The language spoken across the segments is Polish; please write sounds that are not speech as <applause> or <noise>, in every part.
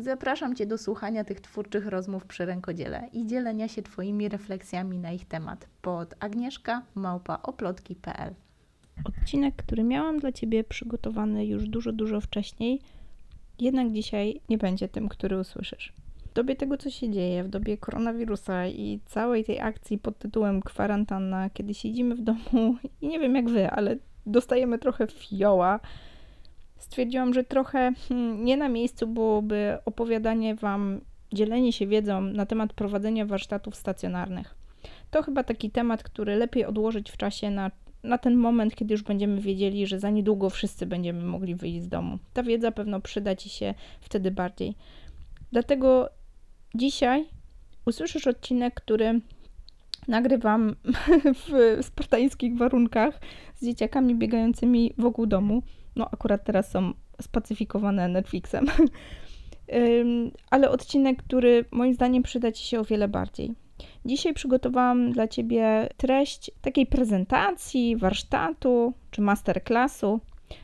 Zapraszam Cię do słuchania tych twórczych rozmów przy rękodziele i dzielenia się Twoimi refleksjami na ich temat pod agnieszka.małpaoplotki.pl Odcinek, który miałam dla Ciebie przygotowany już dużo, dużo wcześniej, jednak dzisiaj nie będzie tym, który usłyszysz. W dobie tego, co się dzieje, w dobie koronawirusa i całej tej akcji pod tytułem kwarantanna, kiedy siedzimy w domu i nie wiem jak wy, ale dostajemy trochę fioła, stwierdziłam, że trochę hmm, nie na miejscu byłoby opowiadanie Wam, dzielenie się wiedzą na temat prowadzenia warsztatów stacjonarnych. To chyba taki temat, który lepiej odłożyć w czasie na, na ten moment, kiedy już będziemy wiedzieli, że za niedługo wszyscy będziemy mogli wyjść z domu. Ta wiedza pewno przyda Ci się wtedy bardziej. Dlatego dzisiaj usłyszysz odcinek, który nagrywam <laughs> w spartańskich warunkach z dzieciakami biegającymi wokół domu no akurat teraz są spacyfikowane Netflixem. <laughs> Ale odcinek, który moim zdaniem przyda Ci się o wiele bardziej. Dzisiaj przygotowałam dla Ciebie treść takiej prezentacji, warsztatu czy masterclassu.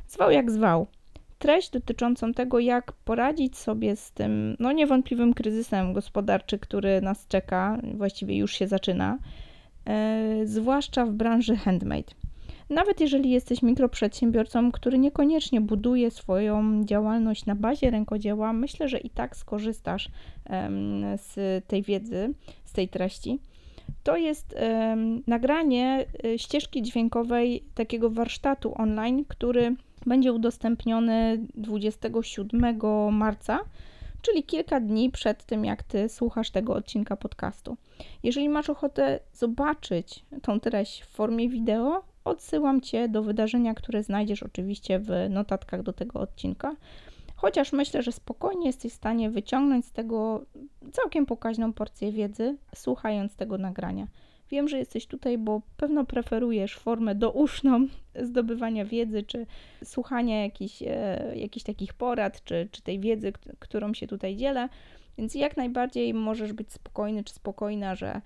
Zwał jak zwał. Treść dotyczącą tego, jak poradzić sobie z tym no, niewątpliwym kryzysem gospodarczym, który nas czeka, właściwie już się zaczyna, yy, zwłaszcza w branży handmade. Nawet jeżeli jesteś mikroprzedsiębiorcą, który niekoniecznie buduje swoją działalność na bazie rękodzieła, myślę, że i tak skorzystasz z tej wiedzy, z tej treści. To jest nagranie e, ścieżki dźwiękowej takiego warsztatu online, który będzie udostępniony 27 marca czyli kilka dni przed tym, jak ty słuchasz tego odcinka podcastu. Jeżeli masz ochotę zobaczyć tą treść w formie wideo, odsyłam cię do wydarzenia, które znajdziesz oczywiście w notatkach do tego odcinka. Chociaż myślę, że spokojnie jesteś w stanie wyciągnąć z tego całkiem pokaźną porcję wiedzy, słuchając tego nagrania. Wiem, że jesteś tutaj, bo pewno preferujesz formę douszną <laughs> zdobywania wiedzy, czy słuchania jakichś, e, jakichś takich porad, czy, czy tej wiedzy, którą się tutaj dzielę. Więc jak najbardziej możesz być spokojny czy spokojna, że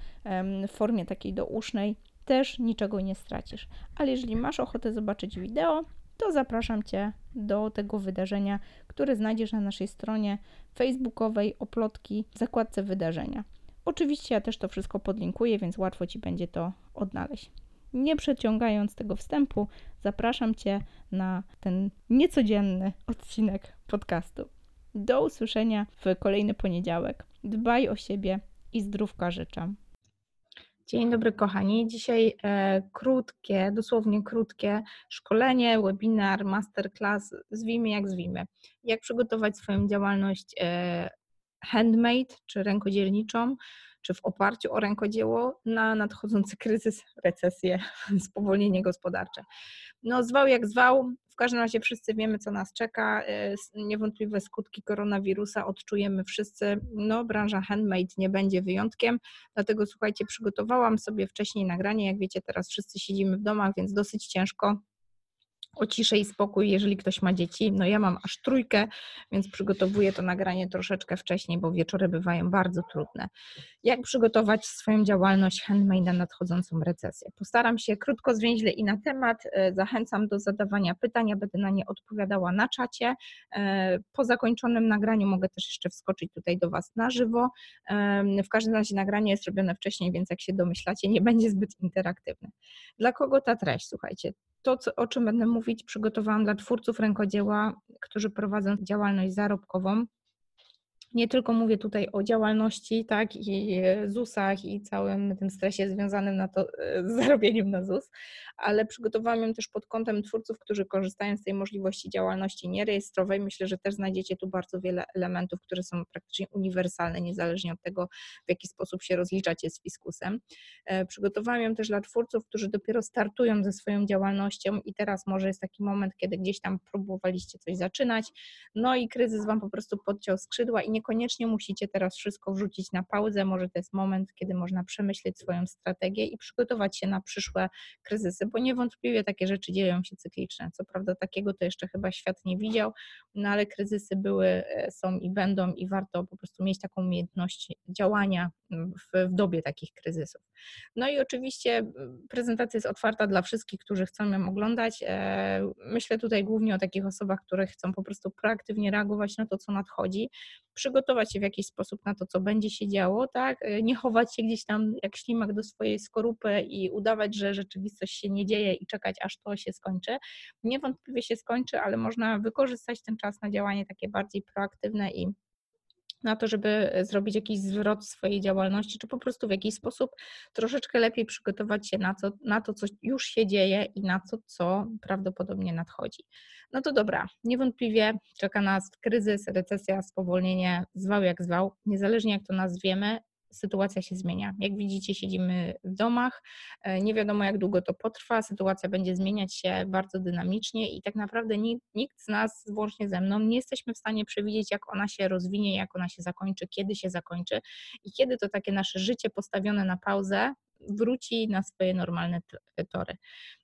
w formie takiej dousznej też niczego nie stracisz. Ale jeżeli masz ochotę zobaczyć wideo, to zapraszam Cię do tego wydarzenia, które znajdziesz na naszej stronie facebookowej Oplotki w zakładce wydarzenia. Oczywiście ja też to wszystko podlinkuję, więc łatwo Ci będzie to odnaleźć. Nie przeciągając tego wstępu, zapraszam Cię na ten niecodzienny odcinek podcastu. Do usłyszenia w kolejny poniedziałek. Dbaj o siebie i zdrówka życzę. Dzień dobry, kochani. Dzisiaj e, krótkie, dosłownie krótkie szkolenie, webinar, masterclass, zwijmy jak zwijmy. Jak przygotować swoją działalność e, handmade czy rękodzielniczą, czy w oparciu o rękodzieło na nadchodzący kryzys, recesję, <laughs> spowolnienie gospodarcze. No, zwał jak zwał, w każdym razie wszyscy wiemy, co nas czeka. E, niewątpliwe skutki koronawirusa odczujemy wszyscy. No, branża handmade nie będzie wyjątkiem, dlatego słuchajcie, przygotowałam sobie wcześniej nagranie. Jak wiecie, teraz wszyscy siedzimy w domach, więc dosyć ciężko o ciszę i spokój, jeżeli ktoś ma dzieci. No ja mam aż trójkę, więc przygotowuję to nagranie troszeczkę wcześniej, bo wieczory bywają bardzo trudne. Jak przygotować swoją działalność handmade na nadchodzącą recesję? Postaram się krótko, zwięźle i na temat. E, zachęcam do zadawania pytań, ja będę na nie odpowiadała na czacie. E, po zakończonym nagraniu mogę też jeszcze wskoczyć tutaj do Was na żywo. W każdym razie nagranie jest robione wcześniej, więc jak się domyślacie, nie będzie zbyt interaktywne. Dla kogo ta treść? Słuchajcie, to, co, o czym będę mówić, przygotowałam dla twórców rękodzieła, którzy prowadzą działalność zarobkową nie tylko mówię tutaj o działalności, tak, i ZUS-ach i całym tym stresie związanym na to, z <laughs> zarobieniem na ZUS, ale przygotowałam ją też pod kątem twórców, którzy korzystają z tej możliwości działalności nierejestrowej. Myślę, że też znajdziecie tu bardzo wiele elementów, które są praktycznie uniwersalne, niezależnie od tego, w jaki sposób się rozliczacie z fiskusem. E, przygotowałam ją też dla twórców, którzy dopiero startują ze swoją działalnością i teraz może jest taki moment, kiedy gdzieś tam próbowaliście coś zaczynać, no i kryzys Wam po prostu podciął skrzydła i nie niekoniecznie musicie teraz wszystko wrzucić na pauzę. Może to jest moment, kiedy można przemyśleć swoją strategię i przygotować się na przyszłe kryzysy, bo niewątpliwie takie rzeczy dzieją się cykliczne. Co prawda, takiego to jeszcze chyba świat nie widział, no ale kryzysy były, e, są i będą, i warto po prostu mieć taką umiejętność działania w, w dobie takich kryzysów. No i oczywiście prezentacja jest otwarta dla wszystkich, którzy chcą ją oglądać. E, myślę tutaj głównie o takich osobach, które chcą po prostu proaktywnie reagować na to, co nadchodzi, przygotować się w jakiś sposób na to, co będzie się działo, tak? E, nie chować się gdzieś tam jak ślimak do swojej skorupy i udawać, że rzeczywistość się nie dzieje i czekać, aż to się skończy. Niewątpliwie się skończy, ale można wykorzystać ten czas na działanie takie bardziej proaktywne i na to, żeby zrobić jakiś zwrot swojej działalności, czy po prostu w jakiś sposób troszeczkę lepiej przygotować się na to, na to, co już się dzieje i na to, co prawdopodobnie nadchodzi. No to dobra, niewątpliwie czeka nas kryzys, recesja, spowolnienie, zwał jak zwał, niezależnie jak to nazwiemy, sytuacja się zmienia. Jak widzicie, siedzimy w domach, e, nie wiadomo jak długo to potrwa, sytuacja będzie zmieniać się bardzo dynamicznie i tak naprawdę nikt, z nas, włącznie ze mną, nie jesteśmy w stanie przewidzieć, jak ona się rozwinie, jak ona się zakończy, kiedy się zakończy i kiedy to takie nasze życie postawione na pauzę wróci na swoje normalne tory.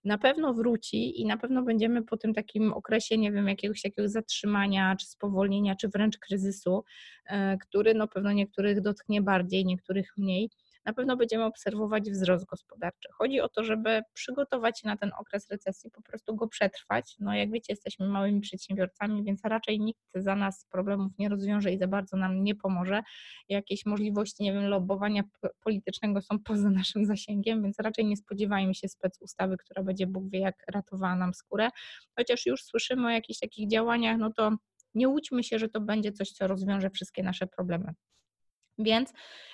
Na pewno wróci i na pewno będziemy po tym takim okresie, nie wiem, jakiegoś takiego zatrzymania, czy spowolnienia, czy wręcz kryzysu, e, który no pewno niektórych dotknie bardziej, niektórych mniej na pewno będziemy obserwować wzrost gospodarczy. Chodzi o to, żeby przygotować się na ten okres recesji, po prostu go przetrwać. No jak wiecie, jesteśmy małymi przedsiębiorcami, więc raczej nikt za nas problemów nie rozwiąże i za bardzo nam nie pomoże. Jakieś możliwości, nie wiem, lobowania politycznego są poza naszym zasięgiem, więc raczej nie spodziewajmy się spec ustawy, która będzie Bóg wie jak ratowała nam skórę. Chociaż już słyszymy o jakichś takich działaniach, no to nie łudźmy się, że to będzie coś, co rozwiąże wszystkie nasze problemy. Więc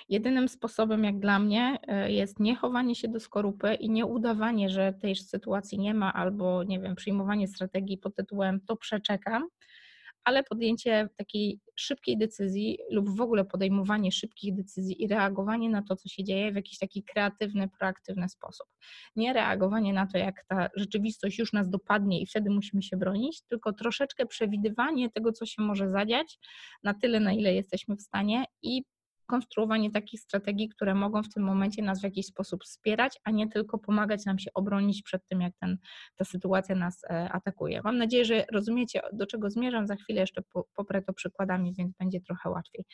jedynym sposobem, jak dla mnie, e, jest nie chowanie się do skorupy i nie udawanie, że tej sytuacji nie ma, albo nie wiem, przyjmowanie strategii pod tytułem to przeczekam, ale podjęcie takiej szybkiej decyzji lub w ogóle podejmowanie szybkich decyzji i reagowanie na to, co się dzieje w jakiś taki kreatywny, proaktywny sposób. Nie reagowanie na to, jak ta rzeczywistość już nas dopadnie i wtedy musimy się bronić, tylko troszeczkę przewidywanie tego, co się może zadziać na tyle, na ile jesteśmy w stanie i konstruowanie takich strategii, które mogą w tym momencie nas w jakiś sposób wspierać, a nie tylko pomagać nam się obronić przed tym, jak ten, ta sytuacja nas e, atakuje. Mam nadzieję, że rozumiecie, do czego zmierzam. Za chwilę jeszcze poprę to przykładami, więc będzie trochę łatwiej.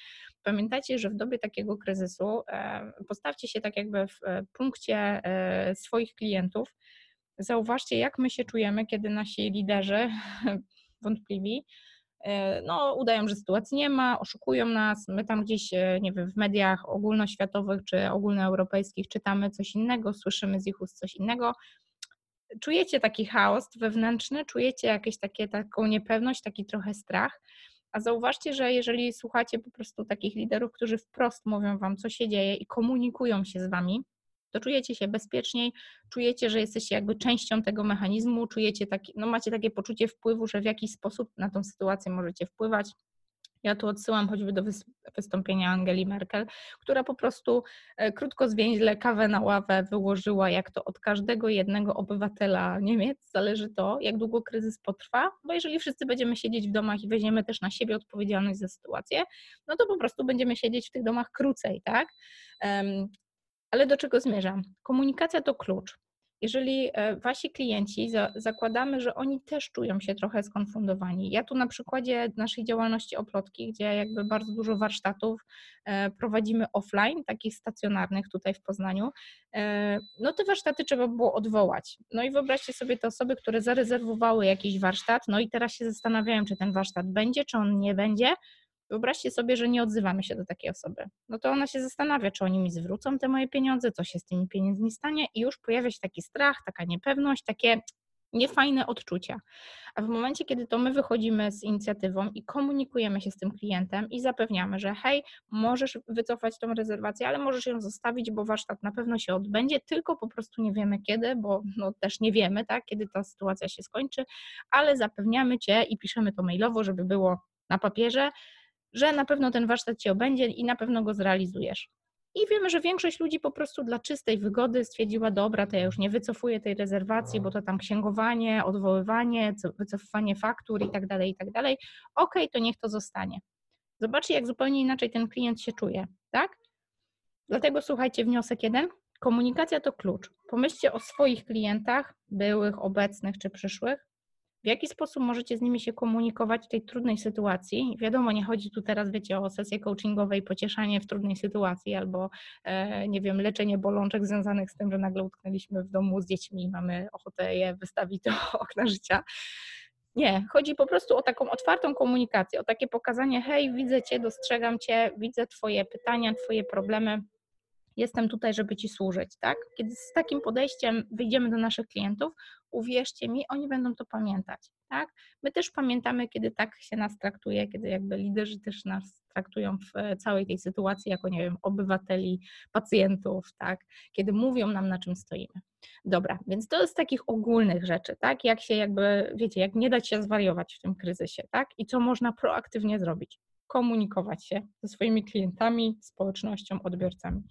Pamiętajcie, że w dobie takiego kryzysu e, postawcie się tak jakby w e, punkcie swoich klientów. Zauważcie, jak my się czujemy, kiedy nasi liderzy <laughs> wątpliwi no, udają, że sytuacji nie ma, oszukują nas, my tam gdzieś, e, nie wiem, w mediach ogólnoświatowych czy ogólnoeuropejskich czytamy coś innego, słyszymy z ich ust coś innego. Czujecie taki chaos wewnętrzny, czujecie jakieś takie, taką niepewność, taki trochę strach, a zauważcie, że jeżeli słuchacie po prostu takich liderów, którzy wprost mówią wam, co się dzieje i komunikują się z wami, to czujecie się bezpieczniej, czujecie, że jesteście jakby częścią tego mechanizmu, czujecie taki, no macie takie poczucie wpływu, że w jakiś sposób na tą sytuację możecie wpływać. Ja tu odsyłam choćby do wystąpienia Angeli Merkel, która po prostu e, krótko zwięźle kawę na ławę wyłożyła, jak to od każdego jednego obywatela Niemiec zależy to, jak długo kryzys potrwa, bo jeżeli wszyscy będziemy siedzieć w domach i weźmiemy też na siebie odpowiedzialność za sytuację, no to po prostu będziemy siedzieć w tych domach krócej, tak? Ale do czego zmierzam? Komunikacja to klucz. Jeżeli e, wasi klienci za, zakładamy, że oni też czują się trochę skonfundowani. Ja tu na przykładzie naszej działalności oplotki, gdzie jakby bardzo dużo warsztatów e, prowadzimy offline, takich stacjonarnych tutaj w Poznaniu, e, no te warsztaty trzeba było odwołać. No i wyobraźcie sobie te osoby, które zarezerwowały jakiś warsztat, no i teraz się zastanawiają, czy ten warsztat będzie, czy on nie będzie, Wyobraźcie sobie, że nie odzywamy się do takiej osoby. No to ona się zastanawia, czy oni mi zwrócą te moje pieniądze, co się z tymi pieniędzmi stanie, i już pojawia się taki strach, taka niepewność, takie niefajne odczucia. A w momencie, kiedy to my wychodzimy z inicjatywą i komunikujemy się z tym klientem i zapewniamy, że hej, możesz wycofać tą rezerwację, ale możesz ją zostawić, bo warsztat na pewno się odbędzie, tylko po prostu nie wiemy kiedy, bo no też nie wiemy, tak, kiedy ta sytuacja się skończy, ale zapewniamy Cię i piszemy to mailowo, żeby było na papierze, że na pewno ten warsztat Ci obędzie i na pewno go zrealizujesz. I wiemy, że większość ludzi po prostu dla czystej wygody stwierdziła, dobra, to ja już nie wycofuję tej rezerwacji, bo to tam księgowanie, odwoływanie, wycofywanie faktur i tak dalej, i tak dalej. Okej, to niech to zostanie. Zobaczcie, jak zupełnie inaczej ten klient się czuje, tak? Dlatego słuchajcie, wniosek jeden. Komunikacja to klucz. Pomyślcie o swoich klientach, byłych, obecnych czy przyszłych. W jaki sposób możecie z nimi się komunikować w tej trudnej sytuacji? Wiadomo, nie chodzi tu teraz, wiecie, o sesję coachingowe i pocieszanie w trudnej sytuacji albo, e, nie wiem, leczenie bolączek związanych z tym, że nagle utknęliśmy w domu z dziećmi i mamy ochotę je wystawić do <laughs> okna życia. Nie, chodzi po prostu o taką otwartą komunikację, o takie pokazanie: hej, widzę Cię, dostrzegam Cię, widzę Twoje pytania, Twoje problemy, jestem tutaj, żeby Ci służyć, tak? Kiedy z takim podejściem wyjdziemy do naszych klientów, uwierzcie mi, oni będą to pamiętać, tak? My też pamiętamy, kiedy tak się nas traktuje, kiedy jakby liderzy też nas traktują w całej tej sytuacji jako, nie wiem, obywateli, pacjentów, tak? Kiedy mówią nam, na czym stoimy. Dobra, więc to z takich ogólnych rzeczy, tak? Jak się jakby, wiecie, jak nie dać się zwariować w tym kryzysie, tak? I co można proaktywnie zrobić? Komunikować się ze swoimi klientami, społecznością, odbiorcami.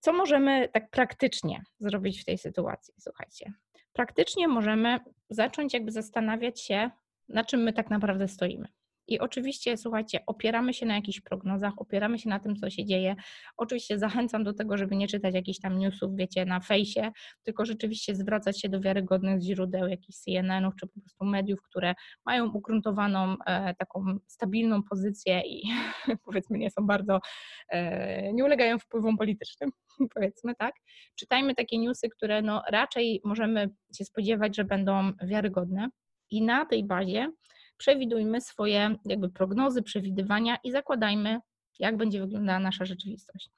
Co możemy tak praktycznie zrobić w tej sytuacji? Słuchajcie, praktycznie możemy zacząć jakby zastanawiać się, na czym my tak naprawdę stoimy. I oczywiście, słuchajcie, opieramy się na jakichś prognozach, opieramy się na tym, co się dzieje. Oczywiście zachęcam do tego, żeby nie czytać jakichś tam newsów, wiecie, na fejsie, tylko rzeczywiście zwracać się do wiarygodnych źródeł, jakichś CNN-ów, czy po prostu mediów, które mają ugruntowaną e, taką stabilną pozycję i <laughs> powiedzmy nie są bardzo, e, nie ulegają wpływom politycznym, <laughs> powiedzmy tak. Czytajmy takie newsy, które no raczej możemy się spodziewać, że będą wiarygodne i na tej bazie przewidujmy swoje jakby prognozy, przewidywania i zakładajmy, jak będzie wyglądała nasza rzeczywistość.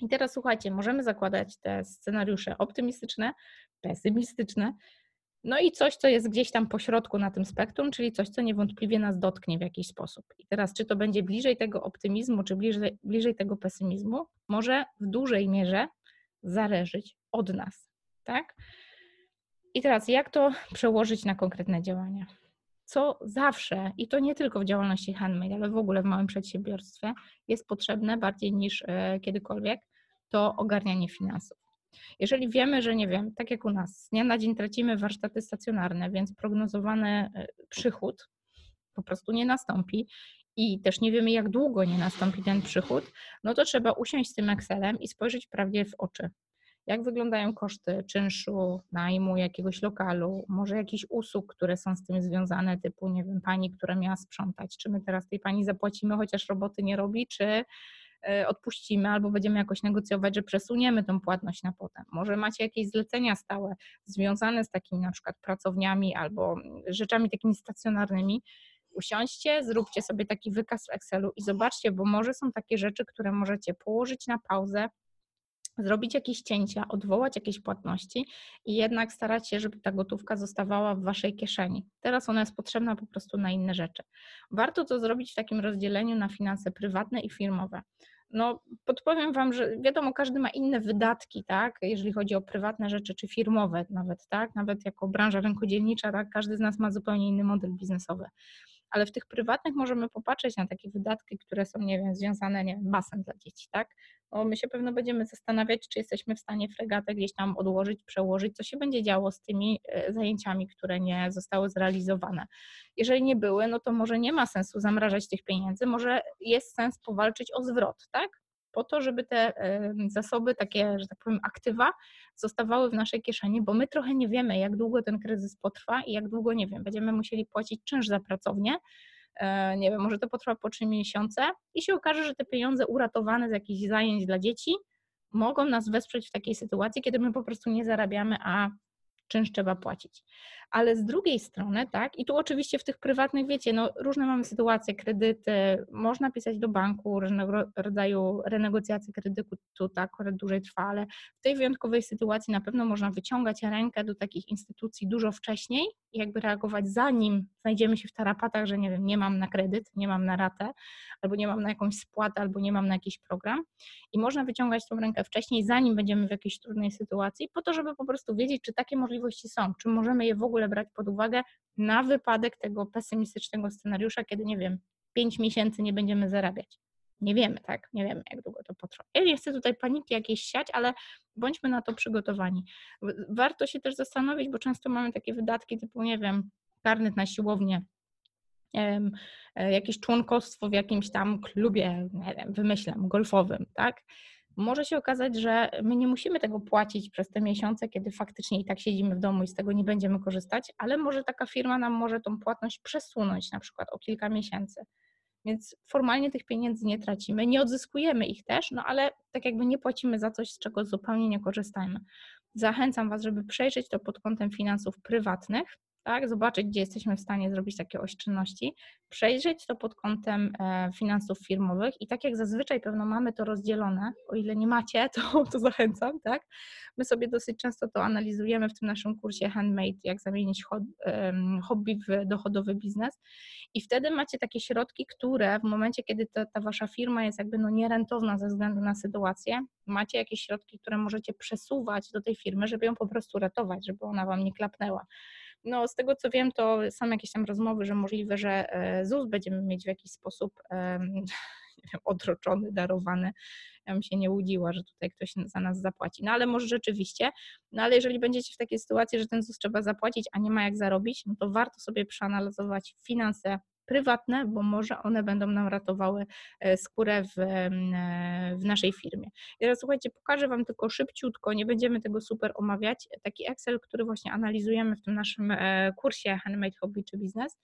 I teraz słuchajcie, możemy zakładać te scenariusze optymistyczne, pesymistyczne, no i coś, co jest gdzieś tam pośrodku na tym spektrum, czyli coś, co niewątpliwie nas dotknie w jakiś sposób. I teraz, czy to będzie bliżej tego optymizmu, czy bliżej, bliżej tego pesymizmu, może w dużej mierze zależeć od nas, tak? I teraz, jak to przełożyć na konkretne działania? Co zawsze, i to nie tylko w działalności handmade, ale w ogóle w małym przedsiębiorstwie, jest potrzebne bardziej niż e, kiedykolwiek, to ogarnianie finansów. Jeżeli wiemy, że nie wiem, tak jak u nas, z dnia na dzień tracimy warsztaty stacjonarne, więc prognozowany e, przychód po prostu nie nastąpi i też nie wiemy, jak długo nie nastąpi ten przychód, no to trzeba usiąść z tym Excelem i spojrzeć prawdzie w oczy jak wyglądają koszty czynszu, najmu jakiegoś lokalu, może jakichś usług, które są z tym związane, typu, nie wiem, pani, która miała sprzątać, czy my teraz tej pani zapłacimy, chociaż roboty nie robi, czy e, odpuścimy albo będziemy jakoś negocjować, że przesuniemy tą płatność na potem. Może macie jakieś zlecenia stałe związane z takimi na przykład pracowniami albo rzeczami takimi stacjonarnymi. Usiądźcie, zróbcie sobie taki wykaz w Excelu i zobaczcie, bo może są takie rzeczy, które możecie położyć na pauzę, zrobić jakieś cięcia, odwołać jakieś płatności i jednak starać się, żeby ta gotówka zostawała w waszej kieszeni. Teraz ona jest potrzebna po prostu na inne rzeczy. Warto to zrobić w takim rozdzieleniu na finanse prywatne i firmowe. No, podpowiem Wam, że wiadomo, każdy ma inne wydatki, tak, jeżeli chodzi o prywatne rzeczy, czy firmowe nawet, tak, nawet jako branża rynkodzielnicza, tak, każdy z nas ma zupełnie inny model biznesowy ale w tych prywatnych możemy popatrzeć na takie wydatki, które są, nie wiem, związane, nie wiem, basen dla dzieci, tak? Bo my się pewno będziemy zastanawiać, czy jesteśmy w stanie fregatę gdzieś tam odłożyć, przełożyć, co się będzie działo z tymi e, zajęciami, które nie zostały zrealizowane. Jeżeli nie były, no to może nie ma sensu zamrażać tych pieniędzy, może jest sens powalczyć o zwrot, tak? Po to, żeby te zasoby, takie, że tak powiem, aktywa zostawały w naszej kieszeni, bo my trochę nie wiemy, jak długo ten kryzys potrwa i jak długo, nie wiem, będziemy musieli płacić czynsz za pracownię. E, nie wiem, może to potrwa po trzy miesiące i się okaże, że te pieniądze uratowane z jakichś zajęć dla dzieci mogą nas wesprzeć w takiej sytuacji, kiedy my po prostu nie zarabiamy, a czynsz trzeba płacić. Ale z drugiej strony, tak, i tu oczywiście w tych prywatnych, wiecie, no różne mamy sytuacje, kredyty, można pisać do banku, różnego rodzaju renegocjacje kredytu, tak akurat dłużej trwa, ale w tej wyjątkowej sytuacji na pewno można wyciągać rękę do takich instytucji dużo wcześniej i jakby reagować zanim znajdziemy się w tarapatach, że nie wiem, nie mam na kredyt, nie mam na ratę, albo nie mam na jakąś spłatę, albo nie mam na jakiś program. I można wyciągać tą rękę wcześniej, zanim będziemy w jakiejś trudnej sytuacji, po to, żeby po prostu wiedzieć, czy takie możliwości są, czy możemy je w ogóle brać pod uwagę na wypadek tego pesymistycznego scenariusza, kiedy nie wiem, 5 miesięcy nie będziemy zarabiać. Nie wiemy, tak? Nie wiemy, jak długo to potrwa. Ja nie chcę tutaj paniki jakiejś siać, ale bądźmy na to przygotowani. Warto się też zastanowić, bo często mamy takie wydatki typu, nie wiem, karnet na siłownię e, jakieś członkostwo w jakimś tam klubie, nie wiem, wymyślam, golfowym, tak? Może się okazać, że my nie musimy tego płacić przez te miesiące, kiedy faktycznie i tak siedzimy w domu i z tego nie będziemy korzystać, ale może taka firma nam może tą płatność przesunąć na przykład o kilka miesięcy. Więc formalnie tych pieniędzy nie tracimy, nie odzyskujemy ich też, no ale tak jakby nie płacimy za coś, z czego zupełnie nie korzystajmy. Zachęcam Was, żeby przejrzeć to pod kątem finansów prywatnych, tak, zobaczyć, gdzie jesteśmy w stanie zrobić takie oszczędności, przejrzeć to pod kątem e, finansów firmowych i tak jak zazwyczaj pewno mamy to rozdzielone, o ile nie macie, <laughs> to, to zachęcam, tak? My sobie dosyć często to analizujemy w tym naszym kursie Handmade, jak zamienić hobby w dochodowy biznes i wtedy macie takie środki, które w momencie, kiedy ta, ta wasza firma jest jakby no nierentowna ze względu na sytuację, macie jakieś środki, które możecie przesuwać do tej firmy, żeby ją po prostu ratować, żeby ona wam nie klapnęła. No, z tego co wiem, to są jakieś tam rozmowy, że możliwe, że e, ZUS będziemy mieć w jakiś sposób <laughs> wiem, odroczony, darowany. Ja bym się nie łudziła, że tutaj ktoś za nas zapłaci. No ale może rzeczywiście, no ale jeżeli będziecie w takiej sytuacji, że ten ZUS trzeba zapłacić, a nie ma jak zarobić, no to warto sobie przeanalizować finanse prywatne, bo może one będą nam ratowały e, skórę w, e, w naszej firmie. I teraz słuchajcie, pokażę Wam tylko szybciutko, nie będziemy tego super omawiać, taki Excel, który właśnie analizujemy w tym naszym e, kursie Handmade Hobby czy Biznes,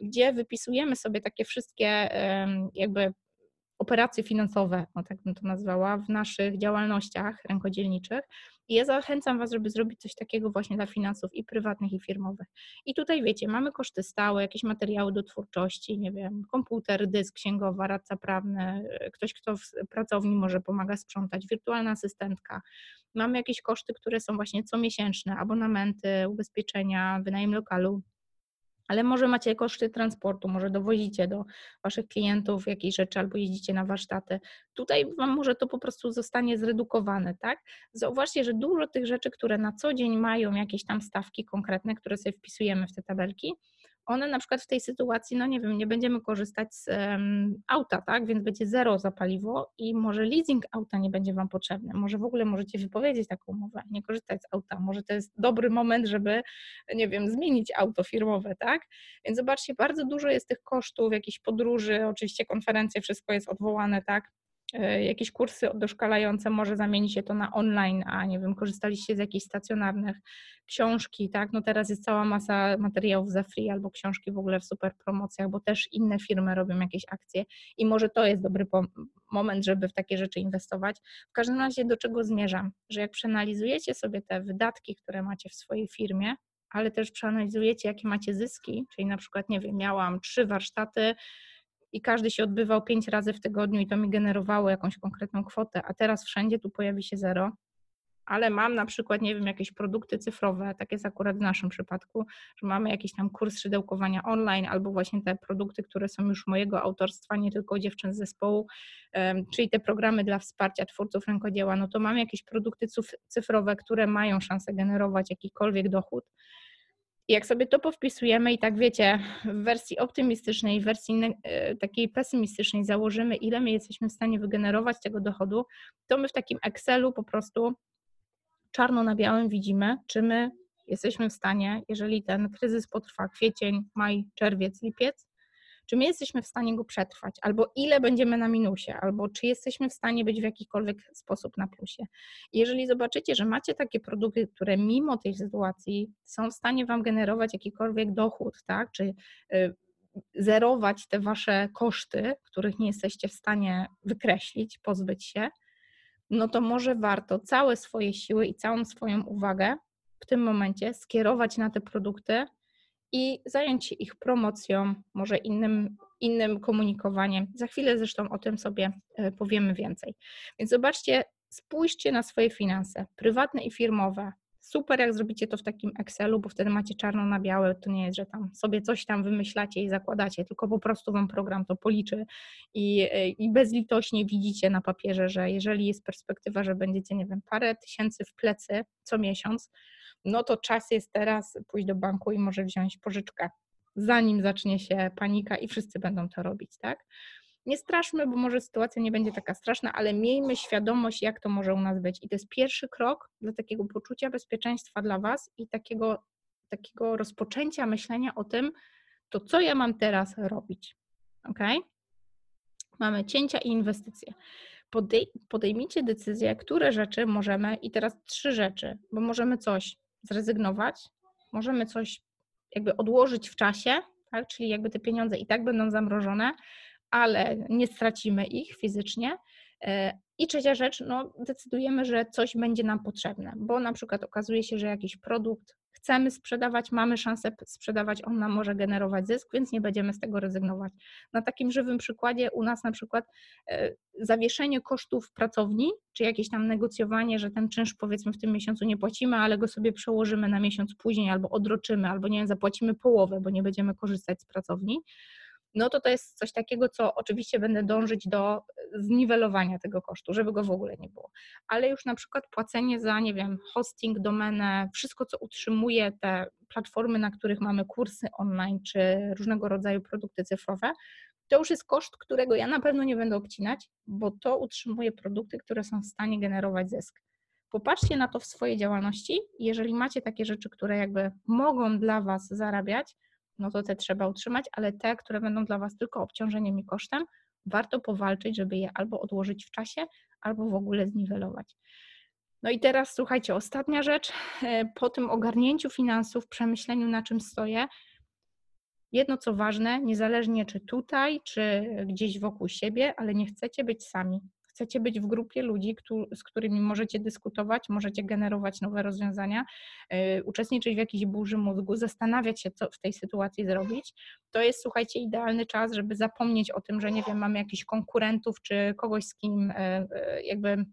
gdzie wypisujemy sobie takie wszystkie jakby operacje finansowe, no tak bym to nazwała, w naszych działalnościach rękodzielniczych. I ja zachęcam Was, żeby zrobić coś takiego właśnie dla finansów i prywatnych, i firmowych. I tutaj wiecie, mamy koszty stałe, jakieś materiały do twórczości, nie wiem, komputer, dysk, księgowa, radca prawny, ktoś, kto w pracowni może pomaga sprzątać, wirtualna asystentka. Mamy jakieś koszty, które są właśnie comiesięczne, abonamenty, ubezpieczenia, wynajem lokalu ale może macie koszty transportu, może dowozicie do waszych klientów jakieś rzeczy albo jeździcie na warsztaty. Tutaj wam może to po prostu zostanie zredukowane, tak? Zauważcie, że dużo tych rzeczy, które na co dzień mają jakieś tam stawki konkretne, które sobie wpisujemy w te tabelki, one na przykład w tej sytuacji, no nie wiem, nie będziemy korzystać z um, auta, tak, więc będzie zero za paliwo i może leasing auta nie będzie Wam potrzebny, może w ogóle możecie wypowiedzieć taką umowę, nie korzystać z auta, może to jest dobry moment, żeby, nie wiem, zmienić auto firmowe, tak, więc zobaczcie, bardzo dużo jest tych kosztów, jakichś podróży, oczywiście konferencje, wszystko jest odwołane, tak, jakieś kursy doszkalające, może zamienić się to na online, a nie wiem, korzystaliście z jakichś stacjonarnych książki, tak? No teraz jest cała masa materiałów za free albo książki w ogóle w super promocjach, bo też inne firmy robią jakieś akcje i może to jest dobry moment, żeby w takie rzeczy inwestować. W każdym razie do czego zmierzam? Że jak przeanalizujecie sobie te wydatki, które macie w swojej firmie, ale też przeanalizujecie, jakie macie zyski, czyli na przykład, nie wiem, miałam trzy warsztaty, i każdy się odbywał pięć razy w tygodniu i to mi generowało jakąś konkretną kwotę, a teraz wszędzie tu pojawi się zero, ale mam na przykład, nie wiem, jakieś produkty cyfrowe, tak jest akurat w naszym przypadku, że mamy jakiś tam kurs szydełkowania online albo właśnie te produkty, które są już mojego autorstwa, nie tylko dziewczyn z zespołu, czyli te programy dla wsparcia twórców rękodzieła, no to mamy jakieś produkty cyfrowe, które mają szansę generować jakikolwiek dochód, jak sobie to powpisujemy i tak wiecie, w wersji optymistycznej, w wersji e, takiej pesymistycznej założymy, ile my jesteśmy w stanie wygenerować tego dochodu, to my w takim Excelu po prostu czarno na białym widzimy, czy my jesteśmy w stanie, jeżeli ten kryzys potrwa kwiecień, maj, czerwiec, lipiec, czy my jesteśmy w stanie go przetrwać, albo ile będziemy na minusie, albo czy jesteśmy w stanie być w jakikolwiek sposób na plusie. Jeżeli zobaczycie, że macie takie produkty, które mimo tej sytuacji są w stanie Wam generować jakikolwiek dochód, tak, czy y, zerować te Wasze koszty, których nie jesteście w stanie wykreślić, pozbyć się, no to może warto całe swoje siły i całą swoją uwagę w tym momencie skierować na te produkty, i zająć się ich promocją, może innym, innym komunikowaniem. Za chwilę zresztą o tym sobie e, powiemy więcej. Więc zobaczcie, spójrzcie na swoje finanse, prywatne i firmowe. Super, jak zrobicie to w takim Excelu, bo wtedy macie czarno na białe. To nie jest, że tam sobie coś tam wymyślacie i zakładacie, tylko po prostu wam program to policzy i, e, i bezlitośnie widzicie na papierze, że jeżeli jest perspektywa, że będziecie, nie wiem, parę tysięcy w plecy co miesiąc, no to czas jest teraz pójść do banku i może wziąć pożyczkę, zanim zacznie się panika i wszyscy będą to robić, tak? Nie straszmy, bo może sytuacja nie będzie taka straszna, ale miejmy świadomość, jak to może u nas być. I to jest pierwszy krok dla takiego poczucia bezpieczeństwa dla Was i takiego, takiego rozpoczęcia myślenia o tym, to co ja mam teraz robić? Ok? Mamy cięcia i inwestycje. Podej podejmijcie decyzję, które rzeczy możemy, i teraz trzy rzeczy, bo możemy coś zrezygnować, możemy coś jakby odłożyć w czasie, tak? czyli jakby te pieniądze i tak będą zamrożone, ale nie stracimy ich fizycznie. E, I trzecia rzecz, no, decydujemy, że coś będzie nam potrzebne, bo na przykład okazuje się, że jakiś produkt chcemy sprzedawać, mamy szansę sprzedawać, on nam może generować zysk, więc nie będziemy z tego rezygnować. Na takim żywym przykładzie u nas na przykład e, zawieszenie kosztów pracowni, czy jakieś tam negocjowanie, że ten czynsz powiedzmy w tym miesiącu nie płacimy, ale go sobie przełożymy na miesiąc później albo odroczymy, albo nie wiem, zapłacimy połowę, bo nie będziemy korzystać z pracowni no to to jest coś takiego, co oczywiście będę dążyć do zniwelowania tego kosztu, żeby go w ogóle nie było. Ale już na przykład płacenie za, nie wiem, hosting, domenę, wszystko, co utrzymuje te platformy, na których mamy kursy online czy różnego rodzaju produkty cyfrowe, to już jest koszt, którego ja na pewno nie będę obcinać, bo to utrzymuje produkty, które są w stanie generować zysk. Popatrzcie na to w swojej działalności. Jeżeli macie takie rzeczy, które jakby mogą dla Was zarabiać, no to te trzeba utrzymać, ale te, które będą dla Was tylko obciążeniem i kosztem, warto powalczyć, żeby je albo odłożyć w czasie, albo w ogóle zniwelować. No i teraz słuchajcie, ostatnia rzecz. <laughs> Po tym ogarnięciu finansów, przemyśleniu na czym stoję, jedno co ważne, niezależnie czy tutaj, czy gdzieś wokół siebie, ale nie chcecie być sami chcecie być w grupie ludzi, z którymi możecie dyskutować, możecie generować nowe rozwiązania, y, uczestniczyć w jakiejś burzy mózgu, zastanawiać się, co w tej sytuacji zrobić, to jest, słuchajcie, idealny czas, żeby zapomnieć o tym, że nie wiem, mamy jakichś konkurentów czy kogoś, z kim e, e, jakby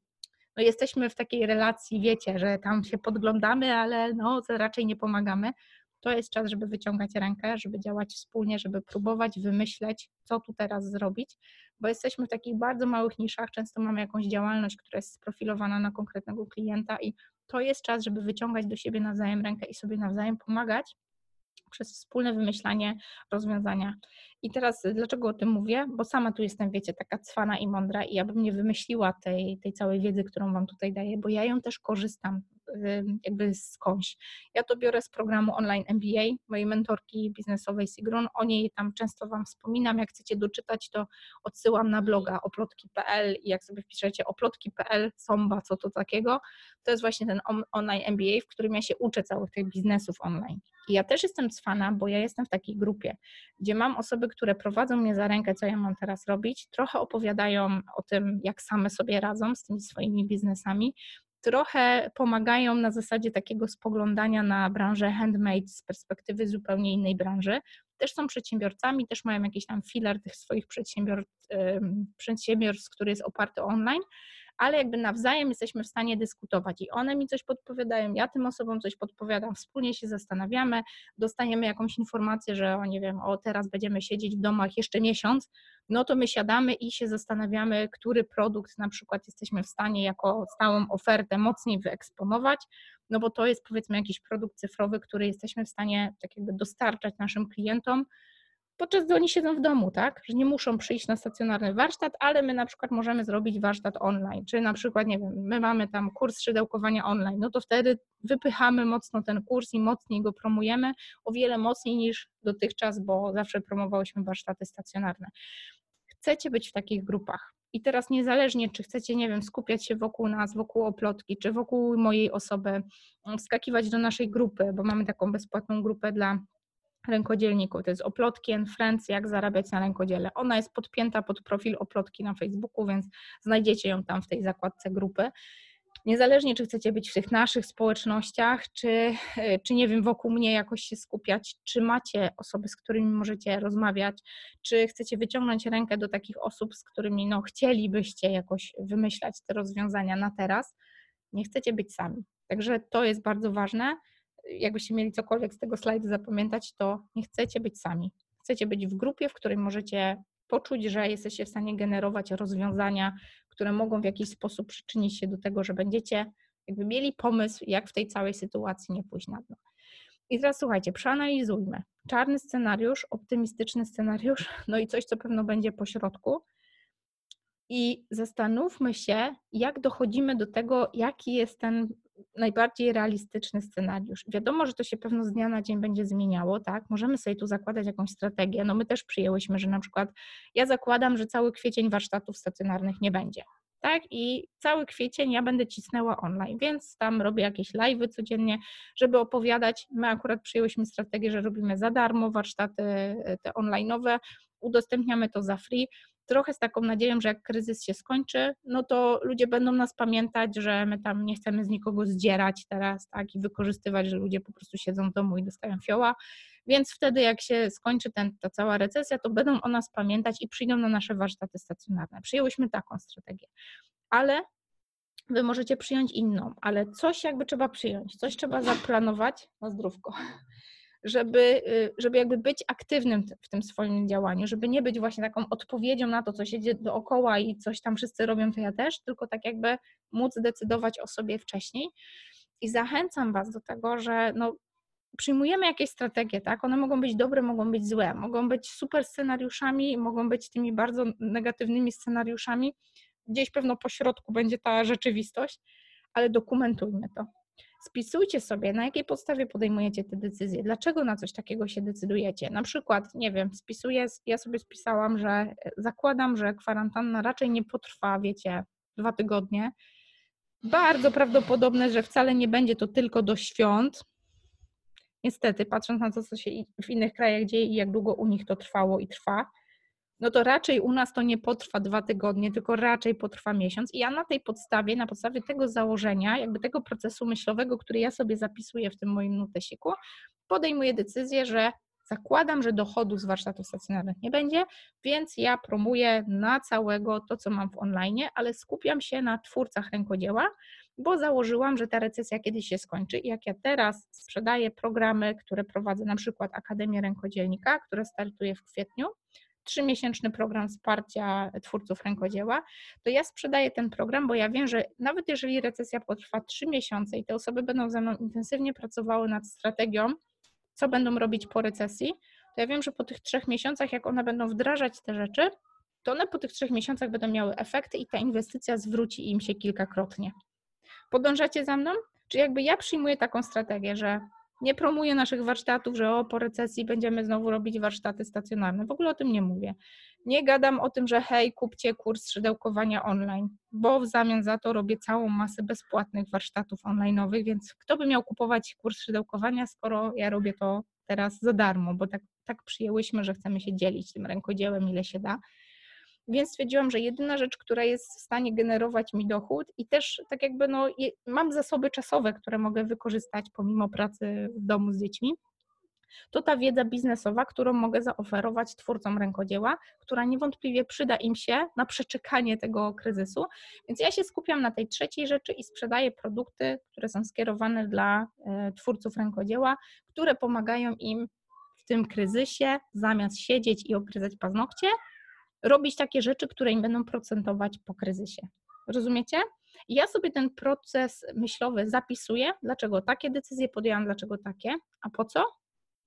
no jesteśmy w takiej relacji, wiecie, że tam się podglądamy, ale no raczej nie pomagamy to jest czas, żeby wyciągać rękę, żeby działać wspólnie, żeby próbować wymyśleć, co tu teraz zrobić, bo jesteśmy w takich bardzo małych niszach, często mamy jakąś działalność, która jest sprofilowana na konkretnego klienta i to jest czas, żeby wyciągać do siebie nawzajem rękę i sobie nawzajem pomagać przez wspólne wymyślanie rozwiązania. I teraz dlaczego o tym mówię? Bo sama tu jestem, wiecie, taka cwana i mądra i ja bym nie wymyśliła tej, tej całej wiedzy, którą Wam tutaj daję, bo ja ją też korzystam jakby skądś. Ja to biorę z programu online MBA, mojej mentorki biznesowej Sigrun. O niej tam często Wam wspominam. Jak chcecie doczytać, to odsyłam na bloga oplotki.pl i jak sobie wpiszecie oplotki.pl, somba, co to takiego, to jest właśnie ten online MBA, w którym ja się uczę całych tych biznesów online. I ja też jestem cwana, bo ja jestem w takiej grupie, gdzie mam osoby, które prowadzą mnie za rękę, co ja mam teraz robić, trochę opowiadają o tym, jak same sobie radzą z tymi swoimi biznesami, trochę pomagają na zasadzie takiego spoglądania na branżę handmade z perspektywy zupełnie innej branży. Też są przedsiębiorcami, też mają jakiś tam filar tych swoich przedsiębiorstw, który jest oparty online, ale jakby nawzajem jesteśmy w stanie dyskutować i one mi coś podpowiadają, ja tym osobom coś podpowiadam, wspólnie się zastanawiamy, dostaniemy jakąś informację, że o nie wiem, o teraz będziemy siedzieć w domach jeszcze miesiąc, no to my siadamy i się zastanawiamy, który produkt na przykład jesteśmy w stanie jako stałą ofertę mocniej wyeksponować, no bo to jest powiedzmy jakiś produkt cyfrowy, który jesteśmy w stanie tak jakby dostarczać naszym klientom, podczas gdy oni siedzą w domu, tak? Że nie muszą przyjść na stacjonarny warsztat, ale my na przykład możemy zrobić warsztat online, czy na przykład, nie wiem, my mamy tam kurs szydełkowania online, no to wtedy wypychamy mocno ten kurs i mocniej go promujemy, o wiele mocniej niż dotychczas, bo zawsze promowałyśmy warsztaty stacjonarne. Chcecie być w takich grupach. I teraz niezależnie, czy chcecie, nie wiem, skupiać się wokół nas, wokół oplotki, czy wokół mojej osoby, wskakiwać do naszej grupy, bo mamy taką bezpłatną grupę dla rękodzielników. To jest Oplotki and Friends, jak zarabiać na rękodziele. Ona jest podpięta pod profil Oplotki na Facebooku, więc znajdziecie ją tam w tej zakładce grupy. Niezależnie, czy chcecie być w tych naszych społecznościach, czy, czy nie wiem, wokół mnie jakoś się skupiać, czy macie osoby, z którymi możecie rozmawiać, czy chcecie wyciągnąć rękę do takich osób, z którymi no, chcielibyście jakoś wymyślać te rozwiązania na teraz, nie chcecie być sami. Także to jest bardzo ważne jakbyście mieli cokolwiek z tego slajdu zapamiętać, to nie chcecie być sami. Chcecie być w grupie, w której możecie poczuć, że jesteście w stanie generować rozwiązania, które mogą w jakiś sposób przyczynić się do tego, że będziecie jakby mieli pomysł, jak w tej całej sytuacji nie pójść na dno. I teraz słuchajcie, przeanalizujmy. Czarny scenariusz, optymistyczny scenariusz, <laughs> no i coś, co pewno będzie po środku. I zastanówmy się, jak dochodzimy do tego, jaki jest ten najbardziej realistyczny scenariusz. Wiadomo, że to się pewno z dnia na dzień będzie zmieniało, tak? Możemy sobie tu zakładać jakąś strategię. No my też przyjęłyśmy, że na przykład ja zakładam, że cały kwiecień warsztatów stacjonarnych nie będzie. Tak, i cały kwiecień ja będę cisnęła online, więc tam robię jakieś live'y codziennie, żeby opowiadać. My akurat przyjęłyśmy strategię, że robimy za darmo warsztaty te online'owe, udostępniamy to za free, trochę z taką nadzieją, że jak kryzys się skończy, no to ludzie będą nas pamiętać, że my tam nie chcemy z nikogo zdzierać teraz, tak, i wykorzystywać, że ludzie po prostu siedzą w domu i dostają fioła, więc wtedy jak się skończy ten, ta cała recesja, to będą o nas pamiętać i przyjdą na nasze warsztaty stacjonarne. Przyjęłyśmy taką strategię, ale Wy możecie przyjąć inną, ale coś jakby trzeba przyjąć, coś trzeba zaplanować na zdrówko żeby, y, żeby jakby być aktywnym w tym swoim działaniu, żeby nie być właśnie taką odpowiedzią na to, co się dzieje dookoła i coś tam wszyscy robią, to ja też, tylko tak jakby móc decydować o sobie wcześniej. I zachęcam Was do tego, że no, przyjmujemy jakieś strategie, tak? One mogą być dobre, mogą być złe, mogą być super scenariuszami, mogą być tymi bardzo negatywnymi scenariuszami. Gdzieś pewno po środku będzie ta rzeczywistość, ale dokumentujmy to spisujcie sobie, na jakiej podstawie podejmujecie te decyzje, dlaczego na coś takiego się decydujecie. Na przykład, nie wiem, spisuję, ja sobie spisałam, że e, zakładam, że kwarantanna raczej nie potrwa, wiecie, dwa tygodnie. Bardzo prawdopodobne, że wcale nie będzie to tylko do świąt. Niestety, patrząc na to, co się w innych krajach dzieje i jak długo u nich to trwało i trwa, no to raczej u nas to nie potrwa dwa tygodnie, tylko raczej potrwa miesiąc. I ja na tej podstawie, na podstawie tego założenia, jakby tego procesu myślowego, który ja sobie zapisuję w tym moim notesiku, podejmuję decyzję, że zakładam, że dochodu z warsztatów stacjonarnych nie będzie, więc ja promuję na całego to, co mam w online, ale skupiam się na twórcach rękodzieła, bo założyłam, że ta recesja kiedyś się skończy i jak ja teraz sprzedaję programy, które prowadzę, na przykład Akademię Rękodzielnika, która startuje w kwietniu, trzymiesięczny program wsparcia twórców rękodzieła, to ja sprzedaję ten program, bo ja wiem, że nawet jeżeli recesja potrwa trzy miesiące i te osoby będą ze mną intensywnie pracowały nad strategią, co będą robić po recesji, to ja wiem, że po tych trzech miesiącach, jak one będą wdrażać te rzeczy, to one po tych trzech miesiącach będą miały efekty i ta inwestycja zwróci im się kilkakrotnie. Podążacie za mną? Czy jakby ja przyjmuję taką strategię, że nie promuję naszych warsztatów, że o, po recesji będziemy znowu robić warsztaty stacjonarne. W ogóle o tym nie mówię. Nie gadam o tym, że hej, kupcie kurs szydełkowania online, bo w zamian za to robię całą masę bezpłatnych warsztatów online'owych, więc kto by miał kupować kurs szydełkowania, skoro ja robię to teraz za darmo, bo tak, tak przyjęłyśmy, że chcemy się dzielić tym rękodziełem, ile się da. Więc stwierdziłam, że jedyna rzecz, która jest w stanie generować mi dochód i też tak jakby no, mam zasoby czasowe, które mogę wykorzystać pomimo pracy w domu z dziećmi, to ta wiedza biznesowa, którą mogę zaoferować twórcom rękodzieła, która niewątpliwie przyda im się na przeczekanie tego kryzysu. Więc ja się skupiam na tej trzeciej rzeczy i sprzedaję produkty, które są skierowane dla e, twórców rękodzieła, które pomagają im w tym kryzysie, zamiast siedzieć i ogryzać paznokcie, robić takie rzeczy, które im będą procentować po kryzysie. Rozumiecie? Ja sobie ten proces myślowy zapisuję, dlaczego takie decyzje podjęłam, dlaczego takie, a po co?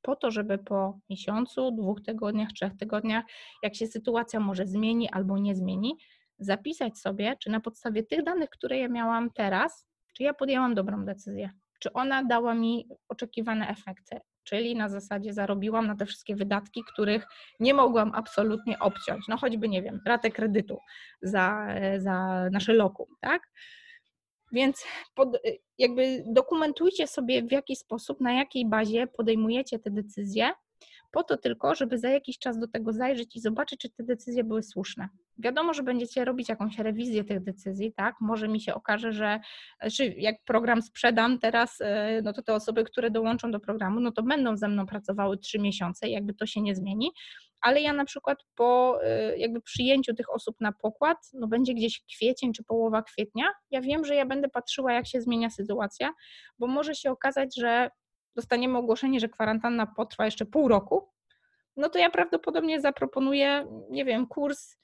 Po to, żeby po miesiącu, dwóch tygodniach, trzech tygodniach, jak się sytuacja może zmieni albo nie zmieni, zapisać sobie, czy na podstawie tych danych, które ja miałam teraz, czy ja podjęłam dobrą decyzję, czy ona dała mi oczekiwane efekty, czyli na zasadzie zarobiłam na te wszystkie wydatki, których nie mogłam absolutnie obciąć, no choćby, nie wiem, ratę kredytu za, za nasze lokum, tak? Więc pod, jakby dokumentujcie sobie w jaki sposób, na jakiej bazie podejmujecie te decyzje, po to tylko, żeby za jakiś czas do tego zajrzeć i zobaczyć, czy te decyzje były słuszne. Wiadomo, że będziecie robić jakąś rewizję tych decyzji, tak? Może mi się okaże, że czy jak program sprzedam teraz, e, no to te osoby, które dołączą do programu, no to będą ze mną pracowały trzy miesiące, jakby to się nie zmieni, ale ja na przykład po e, jakby przyjęciu tych osób na pokład, no będzie gdzieś kwiecień czy połowa kwietnia, ja wiem, że ja będę patrzyła, jak się zmienia sytuacja, bo może się okazać, że dostaniemy ogłoszenie, że kwarantanna potrwa jeszcze pół roku, no to ja prawdopodobnie zaproponuję, nie wiem, kurs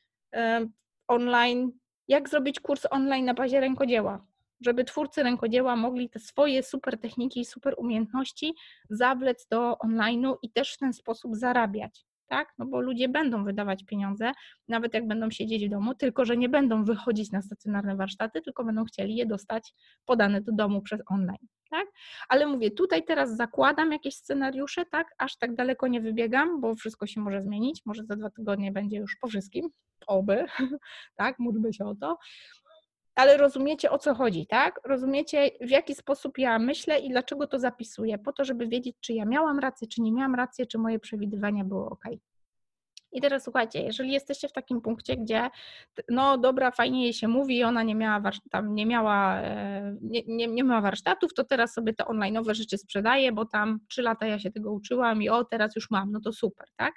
online, jak zrobić kurs online na bazie rękodzieła, żeby twórcy rękodzieła mogli te swoje super techniki i super umiejętności zawlec do online'u i też w ten sposób zarabiać. Tak? No bo ludzie będą wydawać pieniądze, nawet jak będą siedzieć w domu, tylko że nie będą wychodzić na stacjonarne warsztaty, tylko będą chcieli je dostać podane do domu przez online, tak? Ale mówię, tutaj teraz zakładam jakieś scenariusze, tak? Aż tak daleko nie wybiegam, bo wszystko się może zmienić, może za dwa tygodnie będzie już po wszystkim, oby, <laughs> tak? Módlmy się o to. Ale rozumiecie o co chodzi, tak? Rozumiecie w jaki sposób ja myślę i dlaczego to zapisuję, po to, żeby wiedzieć, czy ja miałam rację, czy nie miałam rację, czy moje przewidywania były ok. I teraz słuchajcie, jeżeli jesteście w takim punkcie, gdzie no dobra, fajnie jej się mówi, ona nie miała, tam nie miała, e, nie, nie, nie warsztatów, to teraz sobie te online'owe rzeczy sprzedaje, bo tam trzy lata ja się tego uczyłam i o, teraz już mam, no to super, tak?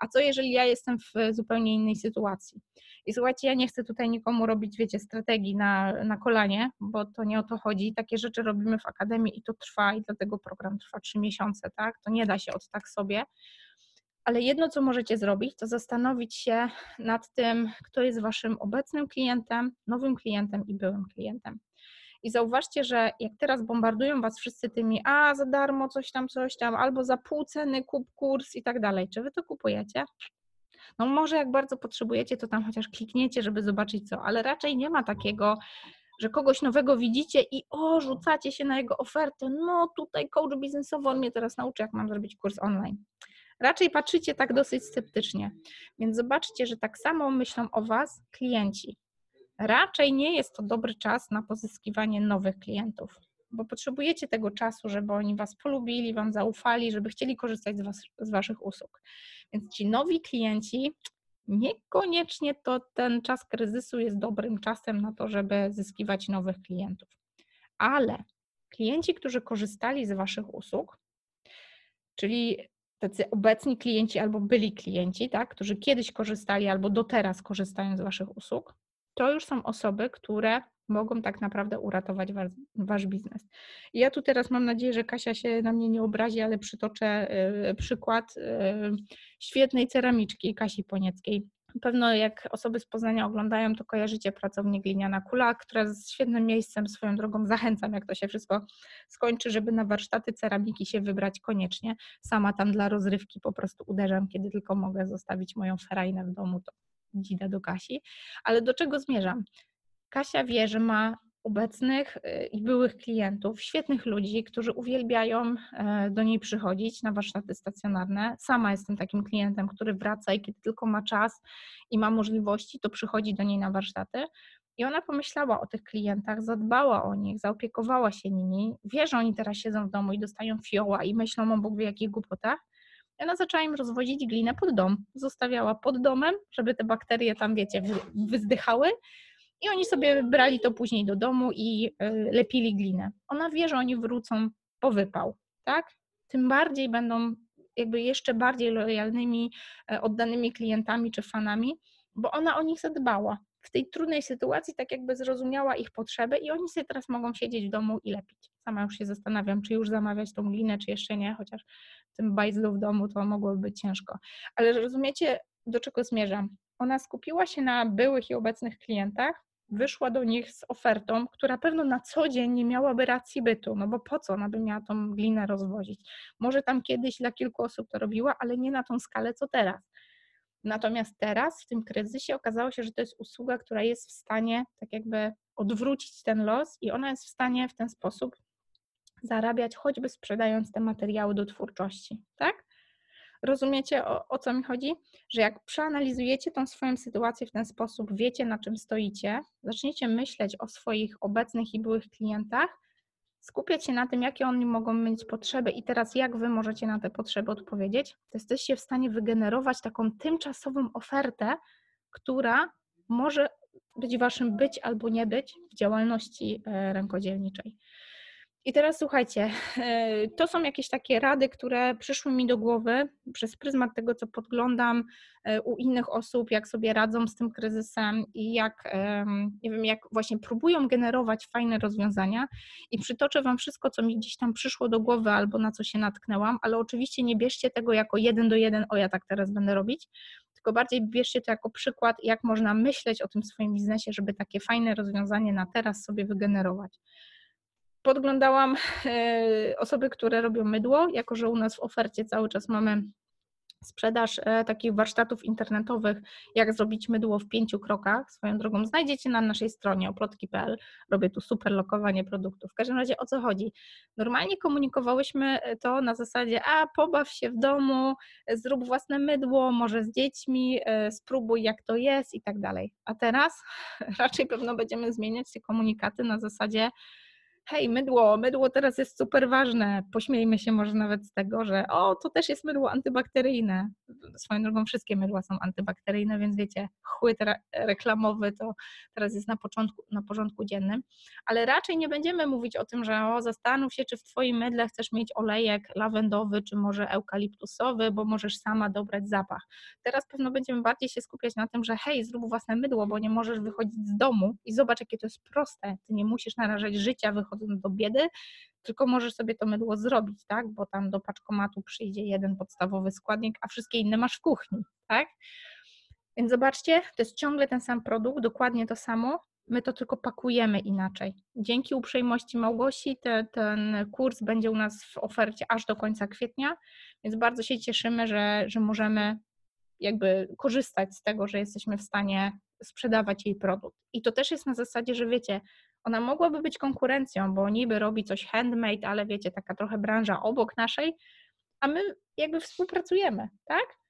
A co jeżeli ja jestem w zupełnie innej sytuacji? I słuchajcie, ja nie chcę tutaj nikomu robić, wiecie, strategii na, na kolanie, bo to nie o to chodzi. Takie rzeczy robimy w akademii i to trwa, i dlatego program trwa trzy miesiące, tak? To nie da się od tak sobie. Ale jedno, co możecie zrobić, to zastanowić się nad tym, kto jest waszym obecnym klientem, nowym klientem i byłym klientem. I zauważcie, że jak teraz bombardują was wszyscy tymi, a za darmo coś tam, coś tam, albo za pół ceny kup kurs i tak dalej. Czy wy to kupujecie? No może jak bardzo potrzebujecie, to tam chociaż klikniecie, żeby zobaczyć co, ale raczej nie ma takiego, że kogoś nowego widzicie i o, rzucacie się na jego ofertę, no tutaj coach biznesowy, on mnie teraz nauczy, jak mam zrobić kurs online. Raczej patrzycie tak dosyć sceptycznie, więc zobaczcie, że tak samo myślą o Was klienci. Raczej nie jest to dobry czas na pozyskiwanie nowych klientów, bo potrzebujecie tego czasu, żeby oni Was polubili, Wam zaufali, żeby chcieli korzystać z, was, z Waszych usług. Więc ci nowi klienci, niekoniecznie to ten czas kryzysu jest dobrym czasem na to, żeby zyskiwać nowych klientów. Ale klienci, którzy korzystali z Waszych usług, czyli tacy obecni klienci albo byli klienci, tak, którzy kiedyś korzystali albo do teraz korzystają z Waszych usług, to już są osoby, które mogą tak naprawdę uratować was, wasz biznes. I ja tu teraz mam nadzieję, że Kasia się na mnie nie obrazi, ale przytoczę y, przykład y, świetnej ceramiczki Kasi Ponieckiej. Pewno jak osoby z Poznania oglądają, to kojarzycie pracownię Gliniana Kula, która jest świetnym miejscem, swoją drogą zachęcam, jak to się wszystko skończy, żeby na warsztaty ceramiki się wybrać koniecznie. Sama tam dla rozrywki po prostu uderzam, kiedy tylko mogę zostawić moją ferajnę w domu, to dzida do Kasi. Ale do czego zmierzam? Kasia wie, że ma obecnych y, i byłych klientów, świetnych ludzi, którzy uwielbiają e, do niej przychodzić na warsztaty stacjonarne. Sama jestem takim klientem, który wraca i kiedy tylko ma czas i ma możliwości, to przychodzi do niej na warsztaty. I ona pomyślała o tych klientach, zadbała o nich, zaopiekowała się nimi. Wie, że oni teraz siedzą w domu i dostają fioła i myślą o Bóg wie jakich głupotach. Ona zaczęła im rozwozić glinę pod dom. Zostawiała pod domem, żeby te bakterie tam, wiecie, wyzdychały i oni sobie brali to później do domu i e, lepili glinę. Ona wie, że oni wrócą po wypał, tak? Tym bardziej będą jakby jeszcze bardziej lojalnymi, e, oddanymi klientami czy fanami, bo ona o nich zadbała. W tej trudnej sytuacji tak jakby zrozumiała ich potrzeby i oni sobie teraz mogą siedzieć w domu i lepić. Sama już się zastanawiam, czy już zamawiać tą glinę, czy jeszcze nie, chociaż w tym bajzlu w domu to mogłoby być ciężko. Ale rozumiecie, do czego zmierzam? Ona skupiła się na byłych i obecnych klientach, wyszła do nich z ofertą, która pewno na co dzień nie miałaby racji bytu, no bo po co ona by miała tą glinę rozwozić? Może tam kiedyś dla kilku osób to robiła, ale nie na tą skalę, co teraz. Natomiast teraz, w tym kryzysie, okazało się, że to jest usługa, która jest w stanie tak jakby odwrócić ten los i ona jest w stanie w ten sposób zarabiać, choćby sprzedając te materiały do twórczości, tak? Rozumiecie o, o, co mi chodzi? Że jak przeanalizujecie tą swoją sytuację w ten sposób, wiecie na czym stoicie, zaczniecie myśleć o swoich obecnych i byłych klientach, skupiać się na tym, jakie oni mogą mieć potrzeby i teraz jak wy możecie na te potrzeby odpowiedzieć, to jesteście w stanie wygenerować taką tymczasową ofertę, która może być waszym być albo nie być w działalności e, rękodzielniczej. I teraz słuchajcie, e, to są jakieś takie rady, które przyszły mi do głowy przez pryzmat tego, co podglądam e, u innych osób, jak sobie radzą z tym kryzysem i jak, nie wiem, jak właśnie próbują generować fajne rozwiązania. I przytoczę Wam wszystko, co mi gdzieś tam przyszło do głowy albo na co się natknęłam, ale oczywiście nie bierzcie tego jako jeden do jeden, o ja tak teraz będę robić, tylko bardziej bierzcie to jako przykład, jak można myśleć o tym swoim biznesie, żeby takie fajne rozwiązanie na teraz sobie wygenerować podglądałam e, osoby, które robią mydło, jako że u nas w ofercie cały czas mamy sprzedaż e, takich warsztatów internetowych, jak zrobić mydło w pięciu krokach. Swoją drogą znajdziecie na naszej stronie oplotki.pl. Robię tu super lokowanie produktów. W każdym razie o co chodzi? Normalnie komunikowałyśmy e, to na zasadzie, a pobaw się w domu, zrób własne mydło, może z dziećmi, spróbuj jak to jest i tak dalej. A teraz <laughs> raczej pewno będziemy zmieniać te komunikaty na zasadzie, hej, mydło, mydło teraz jest super ważne. Pośmiejmy się może nawet z tego, że o, to też jest mydło antybakteryjne. Swoją drogą wszystkie mydła są antybakteryjne, więc wiecie, chłyt reklamowy to teraz jest na, początku, na porządku dziennym, ale raczej nie będziemy mówić o tym, że o, zastanów się, czy w Twoim mydle chcesz mieć olejek lawendowy, czy może eukaliptusowy, bo możesz sama dobrać zapach. Teraz pewno będziemy bardziej się skupiać na tym, że hej, zrób własne mydło, bo nie możesz wychodzić z domu i zobacz, jakie to jest proste. Ty nie musisz narażać życia wychodząc do biedy, tylko możesz sobie to mydło zrobić, tak? Bo tam do paczkomatu przyjdzie jeden podstawowy składnik, a wszystkie inne masz w kuchni, tak? Więc zobaczcie, to jest ciągle ten sam produkt, dokładnie to samo, my to tylko pakujemy inaczej. Dzięki uprzejmości Małgosi te, ten kurs będzie u nas w ofercie aż do końca kwietnia, więc bardzo się cieszymy, że, że możemy jakby korzystać z tego, że jesteśmy w stanie sprzedawać jej produkt. I to też jest na zasadzie, że wiecie, ona mogłaby być konkurencją, bo niby robi coś handmade, ale wiecie, taka trochę branża obok naszej, a my jakby współpracujemy, tak?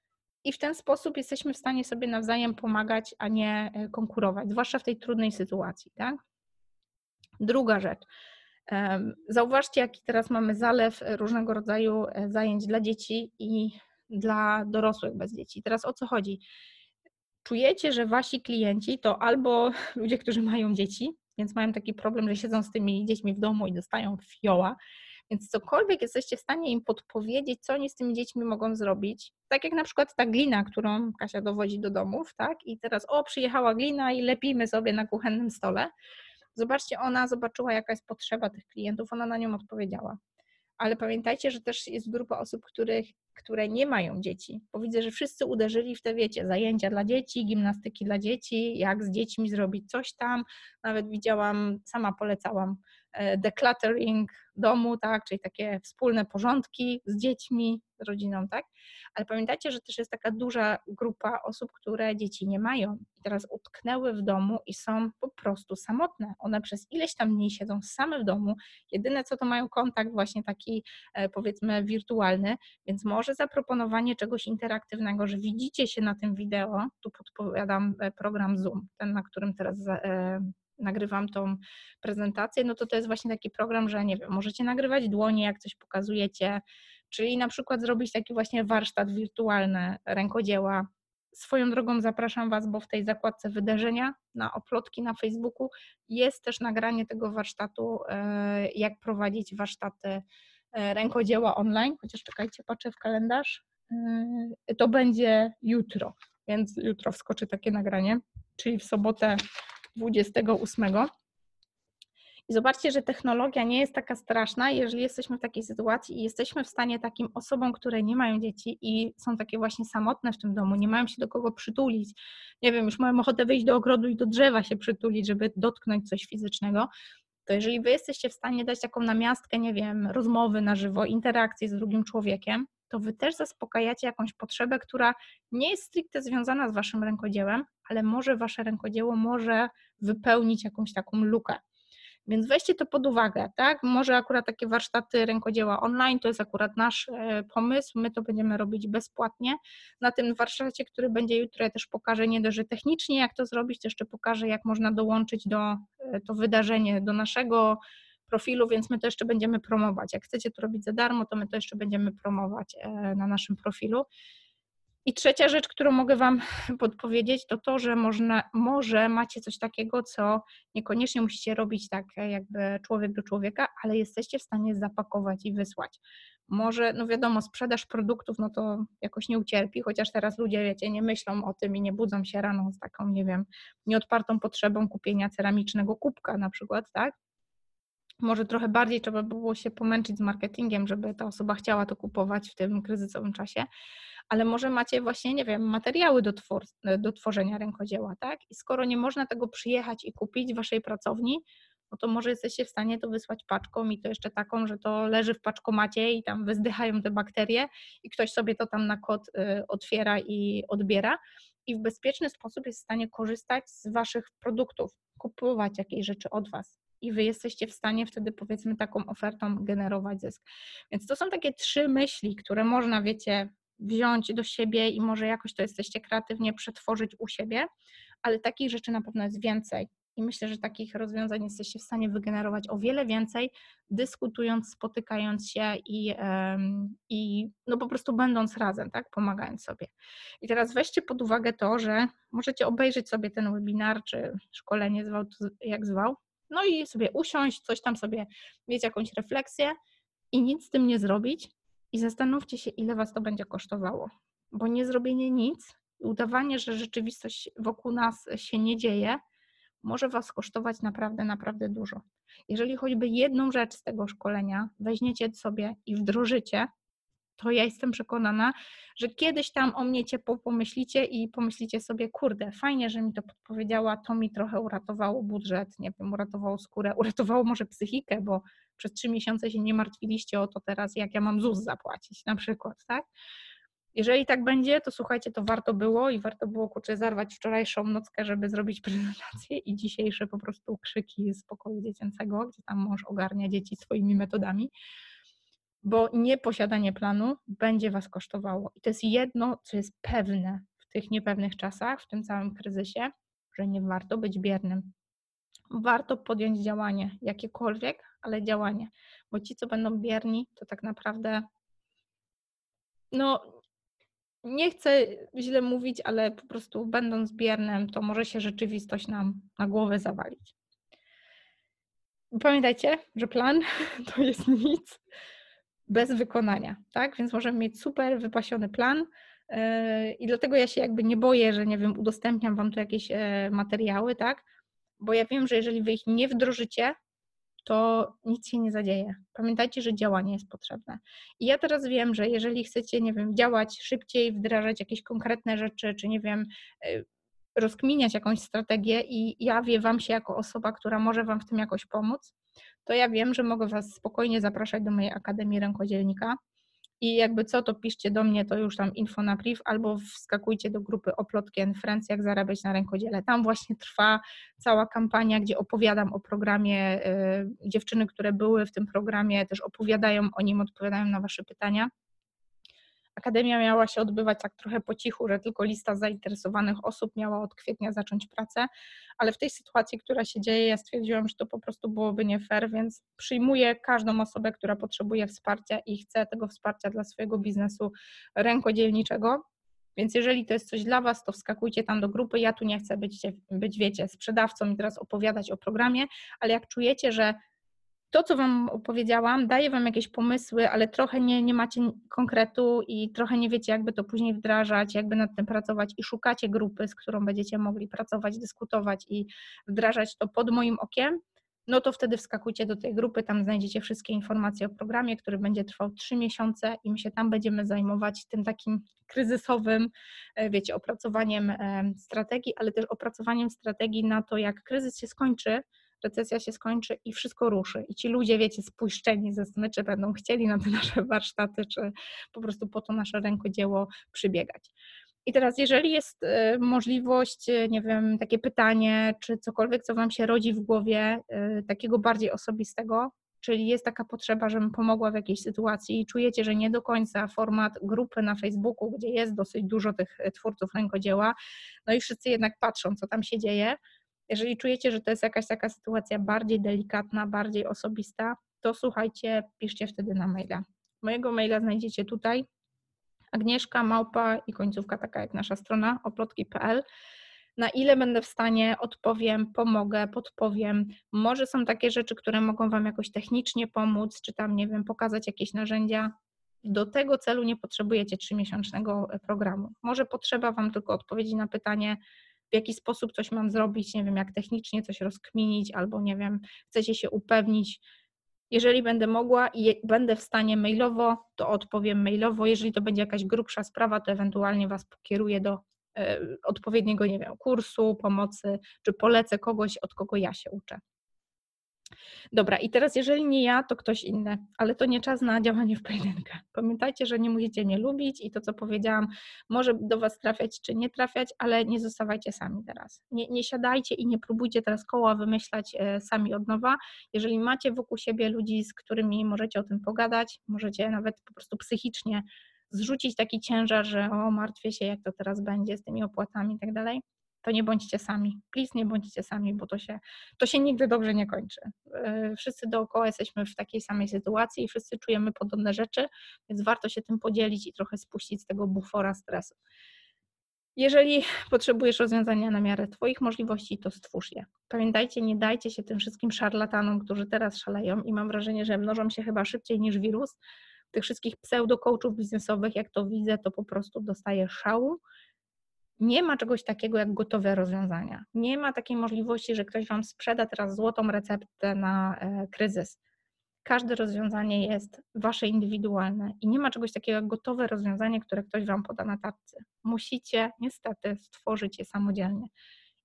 I w ten sposób jesteśmy w stanie sobie nawzajem pomagać, a nie e, konkurować, zwłaszcza w tej trudnej sytuacji, tak? Druga rzecz. Zauważcie, jaki teraz mamy zalew różnego rodzaju e, zajęć dla dzieci i dla dorosłych bez dzieci. Teraz o co chodzi? Czujecie, że wasi klienci to albo <laughs> ludzie, którzy mają dzieci, więc mają taki problem, że siedzą z tymi dziećmi w domu i dostają fioła. Więc cokolwiek jesteście w stanie im podpowiedzieć, co oni z tymi dziećmi mogą zrobić, tak jak na przykład ta glina, którą Kasia dowodzi do domów, tak? I teraz, o, przyjechała glina i lepimy sobie na kuchennym stole. Zobaczcie, ona zobaczyła, jaka jest potrzeba tych klientów, ona na nią odpowiedziała ale pamiętajcie, że też jest grupa osób, których, które nie mają dzieci, bo widzę, że wszyscy uderzyli w te, wiecie, zajęcia dla dzieci, gimnastyki dla dzieci, jak z dziećmi zrobić coś tam. Nawet widziałam, sama polecałam decluttering domu, tak, czyli takie wspólne porządki z dziećmi, z rodziną, tak? Ale pamiętajcie, że też jest taka duża grupa osób, które dzieci nie mają i teraz utknęły w domu i są po prostu samotne. One przez ileś tam dni siedzą same w domu. Jedyne co to mają kontakt właśnie taki e, powiedzmy wirtualny, więc może zaproponowanie czegoś interaktywnego, że widzicie się na tym wideo, tu podpowiadam e, program Zoom, ten na którym teraz e, nagrywam tą prezentację, no to to jest właśnie taki program, że nie wiem, możecie nagrywać dłonie, jak coś pokazujecie, czyli na przykład zrobić taki właśnie warsztat wirtualny rękodzieła. Swoją drogą zapraszam Was, bo w tej zakładce wydarzenia na oplotki na Facebooku jest też nagranie tego warsztatu, e, jak prowadzić warsztaty e, rękodzieła online, chociaż czekajcie, patrzę w kalendarz, e, to będzie jutro, więc jutro wskoczy takie nagranie, czyli w sobotę 28. I zobaczcie, że technologia nie jest taka straszna, jeżeli jesteśmy w takiej sytuacji i jesteśmy w stanie takim osobom, które nie mają dzieci i są takie właśnie samotne w tym domu, nie mają się do kogo przytulić, nie wiem, już mają ochotę wyjść do ogrodu i do drzewa się przytulić, żeby dotknąć coś fizycznego, to jeżeli wy jesteście w stanie dać taką namiastkę, nie wiem, rozmowy na żywo, interakcji z drugim człowiekiem, to wy też zaspokajacie jakąś potrzebę, która nie jest stricte związana z waszym rękodziełem, ale może wasze rękodzieło może wypełnić jakąś taką lukę. Więc weźcie to pod uwagę, tak? Może akurat takie warsztaty rękodzieła online to jest akurat nasz e, pomysł, my to będziemy robić bezpłatnie. Na tym warsztacie, który będzie jutro, ja też pokażę nie dość, że technicznie jak to zrobić, to jeszcze pokażę, jak można dołączyć do e, to wydarzenie do naszego profilu, więc my to jeszcze będziemy promować. Jak chcecie to robić za darmo, to my to jeszcze będziemy promować e, na naszym profilu. I trzecia rzecz, którą mogę Wam <laughs> podpowiedzieć, to to, że można, może macie coś takiego, co niekoniecznie musicie robić tak jakby człowiek do człowieka, ale jesteście w stanie zapakować i wysłać. Może, no wiadomo, sprzedaż produktów, no to jakoś nie ucierpi, chociaż teraz ludzie, wiecie, nie myślą o tym i nie budzą się rano z taką, nie wiem, nieodpartą potrzebą kupienia ceramicznego kubka na przykład, tak? Może trochę bardziej trzeba było się pomęczyć z marketingiem, żeby ta osoba chciała to kupować w tym kryzysowym czasie, ale może macie właśnie, nie wiem, materiały do, do tworzenia rękodzieła, tak? I skoro nie można tego przyjechać i kupić w waszej pracowni, no to może jesteście w stanie to wysłać paczką i to jeszcze taką, że to leży w paczkomacie i tam wyzdychają te bakterie i ktoś sobie to tam na kod y, otwiera i odbiera i w bezpieczny sposób jest w stanie korzystać z Waszych produktów, kupować jakieś rzeczy od Was. I wy jesteście w stanie wtedy, powiedzmy, taką ofertą generować zysk. Więc to są takie trzy myśli, które można, wiecie, wziąć do siebie i może jakoś to jesteście kreatywnie przetworzyć u siebie, ale takich rzeczy na pewno jest więcej. I myślę, że takich rozwiązań jesteście w stanie wygenerować o wiele więcej, dyskutując, spotykając się i, i no po prostu będąc razem, tak, pomagając sobie. I teraz weźcie pod uwagę to, że możecie obejrzeć sobie ten webinar czy szkolenie, zwał jak zwał, no i sobie usiąść, coś tam sobie mieć jakąś refleksję i nic z tym nie zrobić i zastanówcie się, ile was to będzie kosztowało. Bo nie zrobienie nic, udawanie, że rzeczywistość wokół nas się nie dzieje, może Was kosztować naprawdę, naprawdę dużo. Jeżeli choćby jedną rzecz z tego szkolenia weźmiecie sobie i wdrożycie, to ja jestem przekonana, że kiedyś tam o mnie ciepło pomyślicie i pomyślicie sobie, kurde, fajnie, że mi to podpowiedziała, to mi trochę uratowało budżet, nie wiem, uratowało skórę, <laughs> uratowało może psychikę, bo przez trzy miesiące się nie martwiliście o to teraz, jak ja mam ZUS zapłacić na przykład, tak? Jeżeli tak będzie, to słuchajcie, to warto było i warto było kurczę zarwać wczorajszą nockę, żeby zrobić <laughs> prezentację i dzisiejsze po prostu krzyki z pokoju dziecięcego, gdzie tam mąż ogarnia dzieci swoimi metodami, bo nieposiadanie planu będzie Was kosztowało. I to jest jedno, co jest pewne w tych niepewnych czasach, w tym całym kryzysie, że nie warto być biernym. Warto podjąć działanie, jakiekolwiek, ale działanie, bo ci, co będą bierni, to tak naprawdę no, nie chcę źle mówić, ale po prostu będąc biernym, to może się rzeczywistość nam na głowę zawalić. Pamiętajcie, że plan <laughs> to jest nic bez wykonania, tak? Więc możemy mieć super wypasiony plan yy, i dlatego ja się jakby nie boję, że nie wiem, udostępniam wam tu jakieś e, materiały, tak? Bo ja wiem, że jeżeli wy ich nie wdrożycie, to nic się nie zadzieje. Pamiętajcie, że działanie jest potrzebne. I ja teraz wiem, że jeżeli chcecie, nie wiem, działać szybciej, wdrażać jakieś konkretne rzeczy, czy nie wiem, y, rozkminiać jakąś strategię i jawię Wam się jako osoba, która może Wam w tym jakoś pomóc, to ja wiem, że mogę Was spokojnie zapraszać do mojej Akademii Rękodzielnika i jakby co, to piszcie do mnie, to już tam info na priv, albo wskakujcie do grupy Oplotki and Friends, jak zarabiać na rękodziele. Tam właśnie trwa cała kampania, gdzie opowiadam o programie. Y, dziewczyny, które były w tym programie, też opowiadają o nim, odpowiadają na Wasze pytania. Akademia miała się odbywać tak trochę po cichu, że tylko lista zainteresowanych osób miała od kwietnia zacząć pracę, ale w tej sytuacji, która się dzieje, ja stwierdziłam, że to po prostu byłoby nie fair, więc przyjmuję każdą osobę, która potrzebuje wsparcia i chce tego wsparcia dla swojego biznesu rękodzielniczego. Więc jeżeli to jest coś dla Was, to wskakujcie tam do grupy. Ja tu nie chcę być, być wiecie, sprzedawcą i teraz opowiadać o programie, ale jak czujecie, że to, co Wam opowiedziałam, daje Wam jakieś pomysły, ale trochę nie, nie macie konkretu i trochę nie wiecie, jakby to później wdrażać, jakby nad tym pracować i szukacie grupy, z którą będziecie mogli pracować, dyskutować i wdrażać to pod moim okiem, no to wtedy wskakujcie do tej grupy, tam znajdziecie wszystkie informacje o programie, który będzie trwał 3 miesiące i my się tam będziemy zajmować tym takim kryzysowym, e, wiecie, opracowaniem e, strategii, ale też opracowaniem strategii na to, jak kryzys się skończy, recesja się skończy i wszystko ruszy. I ci ludzie, wiecie, spuszczeni ze smyczy będą chcieli na te <laughs> nasze warsztaty, czy po prostu po to nasze rękodzieło przybiegać. I teraz, jeżeli jest y, możliwość, y, nie wiem, takie pytanie, czy cokolwiek, co Wam się rodzi w głowie, y, takiego bardziej osobistego, czyli jest taka potrzeba, żebym pomogła w jakiejś sytuacji i czujecie, że nie do końca format grupy na Facebooku, gdzie jest dosyć dużo tych twórców rękodzieła, no i wszyscy jednak patrzą, co tam się dzieje, jeżeli czujecie, że to jest jakaś taka sytuacja bardziej delikatna, bardziej osobista, to słuchajcie, piszcie wtedy na maila. Mojego maila znajdziecie tutaj. Agnieszka, małpa i końcówka taka jak nasza strona oplotki.pl. Na ile będę w stanie, odpowiem, pomogę, podpowiem. Może są takie rzeczy, które mogą Wam jakoś technicznie pomóc, czy tam, nie wiem, pokazać jakieś narzędzia. Do tego celu nie potrzebujecie trzymiesięcznego programu. Może potrzeba Wam tylko odpowiedzi na pytanie, w jaki sposób coś mam zrobić, nie wiem, jak technicznie coś rozkminić, albo nie wiem, chcecie się upewnić. Jeżeli będę mogła i będę w stanie mailowo, to odpowiem mailowo. Jeżeli to będzie jakaś grubsza sprawa, to ewentualnie Was pokieruję do e, odpowiedniego, nie wiem, kursu, pomocy, czy polecę kogoś, od kogo ja się uczę. Dobra, i teraz jeżeli nie ja, to ktoś inny, ale to nie czas na działanie w pojedynkę. Pamiętajcie, że nie musicie nie lubić i to, co powiedziałam, może do Was trafiać czy nie trafiać, ale nie zostawajcie sami teraz. Nie, nie siadajcie i nie próbujcie teraz koła wymyślać e, sami od nowa. Jeżeli macie wokół siebie ludzi, z którymi możecie o tym pogadać, możecie nawet po prostu psychicznie zrzucić taki ciężar, że o, martwię się, jak to teraz będzie z tymi opłatami i tak dalej, to nie bądźcie sami. Please nie bądźcie sami, bo to się, to się nigdy dobrze nie kończy. Yy, Wszyscy dookoła jesteśmy w takiej samej sytuacji i wszyscy czujemy podobne rzeczy, więc warto się tym podzielić i trochę spuścić z tego bufora stresu. Jeżeli potrzebujesz rozwiązania na miarę Twoich możliwości, to stwórz je. Pamiętajcie, nie dajcie się tym wszystkim szarlatanom, którzy teraz szaleją i mam wrażenie, że mnożą się chyba szybciej niż wirus. Tych wszystkich pseudo-coachów biznesowych, jak to widzę, to po prostu dostaję szału nie ma czegoś takiego jak gotowe rozwiązania. Nie ma takiej możliwości, że ktoś Wam sprzeda teraz złotą receptę na e, kryzys. Każde rozwiązanie jest Wasze indywidualne i nie ma czegoś takiego jak gotowe rozwiązanie, które ktoś Wam poda na tarczy. Musicie niestety stworzyć je samodzielnie.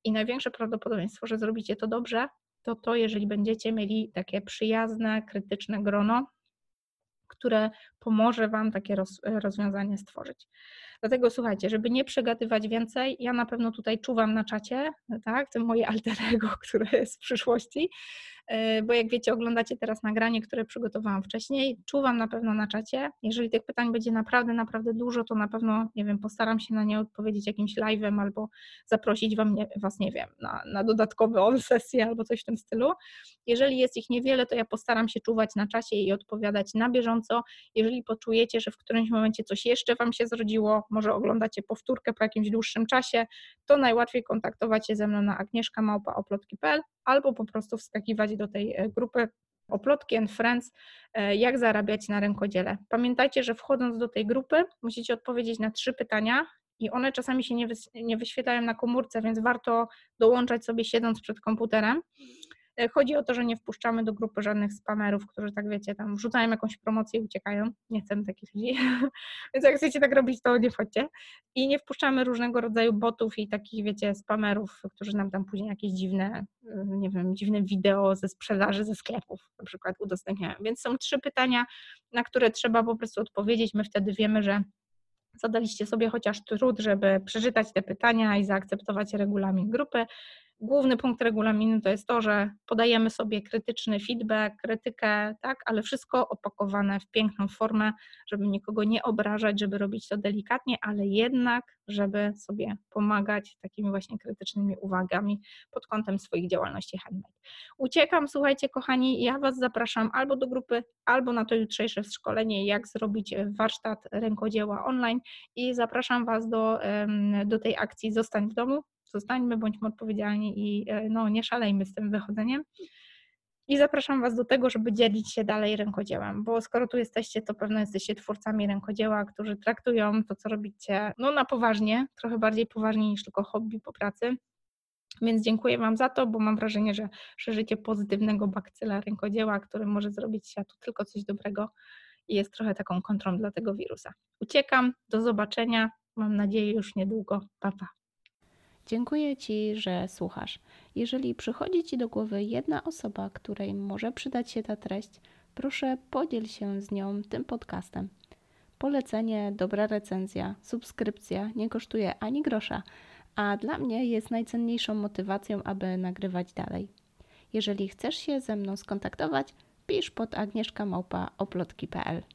I największe prawdopodobieństwo, że zrobicie to dobrze, to to, jeżeli będziecie mieli takie przyjazne, krytyczne grono, które pomoże Wam takie roz, rozwiązanie stworzyć. Dlatego słuchajcie, żeby nie przegadywać więcej, ja na pewno tutaj czuwam na czacie, tak, to moje alter ego, <laughs> które jest w przyszłości, E, bo jak wiecie, oglądacie teraz nagranie, które przygotowałam wcześniej. Czuwam na pewno na czacie. Jeżeli tych pytań będzie naprawdę, naprawdę dużo, to na pewno, nie wiem, postaram się na nie odpowiedzieć jakimś live'em albo zaprosić wam, nie, Was, nie wiem, na, na dodatkowe on <laughs> sesje albo coś w tym stylu. Jeżeli jest ich niewiele, to ja postaram się czuwać na czacie i odpowiadać na bieżąco. Jeżeli poczujecie, że w którymś momencie coś jeszcze Wam się zrodziło, może oglądacie powtórkę po jakimś dłuższym czasie, to najłatwiej kontaktować się ze mną na agnieszkamałpa.oplotki.pl albo po prostu wskakiwać do tej e, grupy Oplotki and Friends, e, jak zarabiać na rękodziele. Pamiętajcie, że wchodząc do tej grupy musicie odpowiedzieć na trzy pytania i one czasami się nie, wyświetlają na komórce, więc warto dołączać sobie siedząc przed komputerem. E, chodzi o to, że nie wpuszczamy do grupy żadnych spamerów, którzy tak wiecie, tam wrzucają jakąś promocję i uciekają. Nie chcemy takich ludzi. <laughs> Więc jak chcecie tak robić, to nie wchodźcie. I nie wpuszczamy różnego rodzaju botów i takich, wiecie, spamerów, którzy nam tam później jakieś dziwne, e, nie wiem, dziwne wideo ze sprzedaży ze sklepów na przykład udostępniają. Więc są trzy pytania, na które trzeba po prostu odpowiedzieć. My wtedy wiemy, że zadaliście sobie chociaż trud, żeby przeczytać te pytania i zaakceptować regulamin grupy. Główny punkt regulaminu to jest to, że podajemy sobie krytyczny feedback, krytykę, tak, ale wszystko opakowane w piękną formę, żeby nikogo nie obrażać, żeby robić to delikatnie, ale jednak, żeby sobie pomagać takimi właśnie krytycznymi uwagami pod kątem swoich działalności handmade. Uciekam, słuchajcie, kochani, ja Was zapraszam albo do grupy, albo na to jutrzejsze szkolenie, jak zrobić warsztat rękodzieła online i zapraszam Was do, do tej akcji Zostań w domu zostańmy, bądźmy odpowiedzialni i e, no, nie szalejmy z tym wychodzeniem. I zapraszam Was do tego, żeby dzielić się dalej rękodziełem, bo skoro tu jesteście, to pewno jesteście twórcami rękodzieła, którzy traktują to, co robicie, no na poważnie, trochę bardziej poważnie niż tylko hobby po pracy. Więc dziękuję Wam za to, bo mam wrażenie, że szerzycie pozytywnego bakcyla rękodzieła, który może zrobić światu tylko coś dobrego i jest trochę taką kontrą dla tego wirusa. Uciekam, do zobaczenia, mam nadzieję już niedługo. Pa, pa. Dziękuję Ci, że słuchasz. Jeżeli przychodzi Ci do głowy jedna osoba, której może przydać się ta treść, proszę podziel się z nią tym podcastem. Polecenie, dobra recenzja, subskrypcja nie kosztuje ani grosza, a dla mnie jest najcenniejszą motywacją, aby nagrywać dalej. Jeżeli chcesz się ze mną skontaktować, pisz pod agnieszkamałpa.oplotki.pl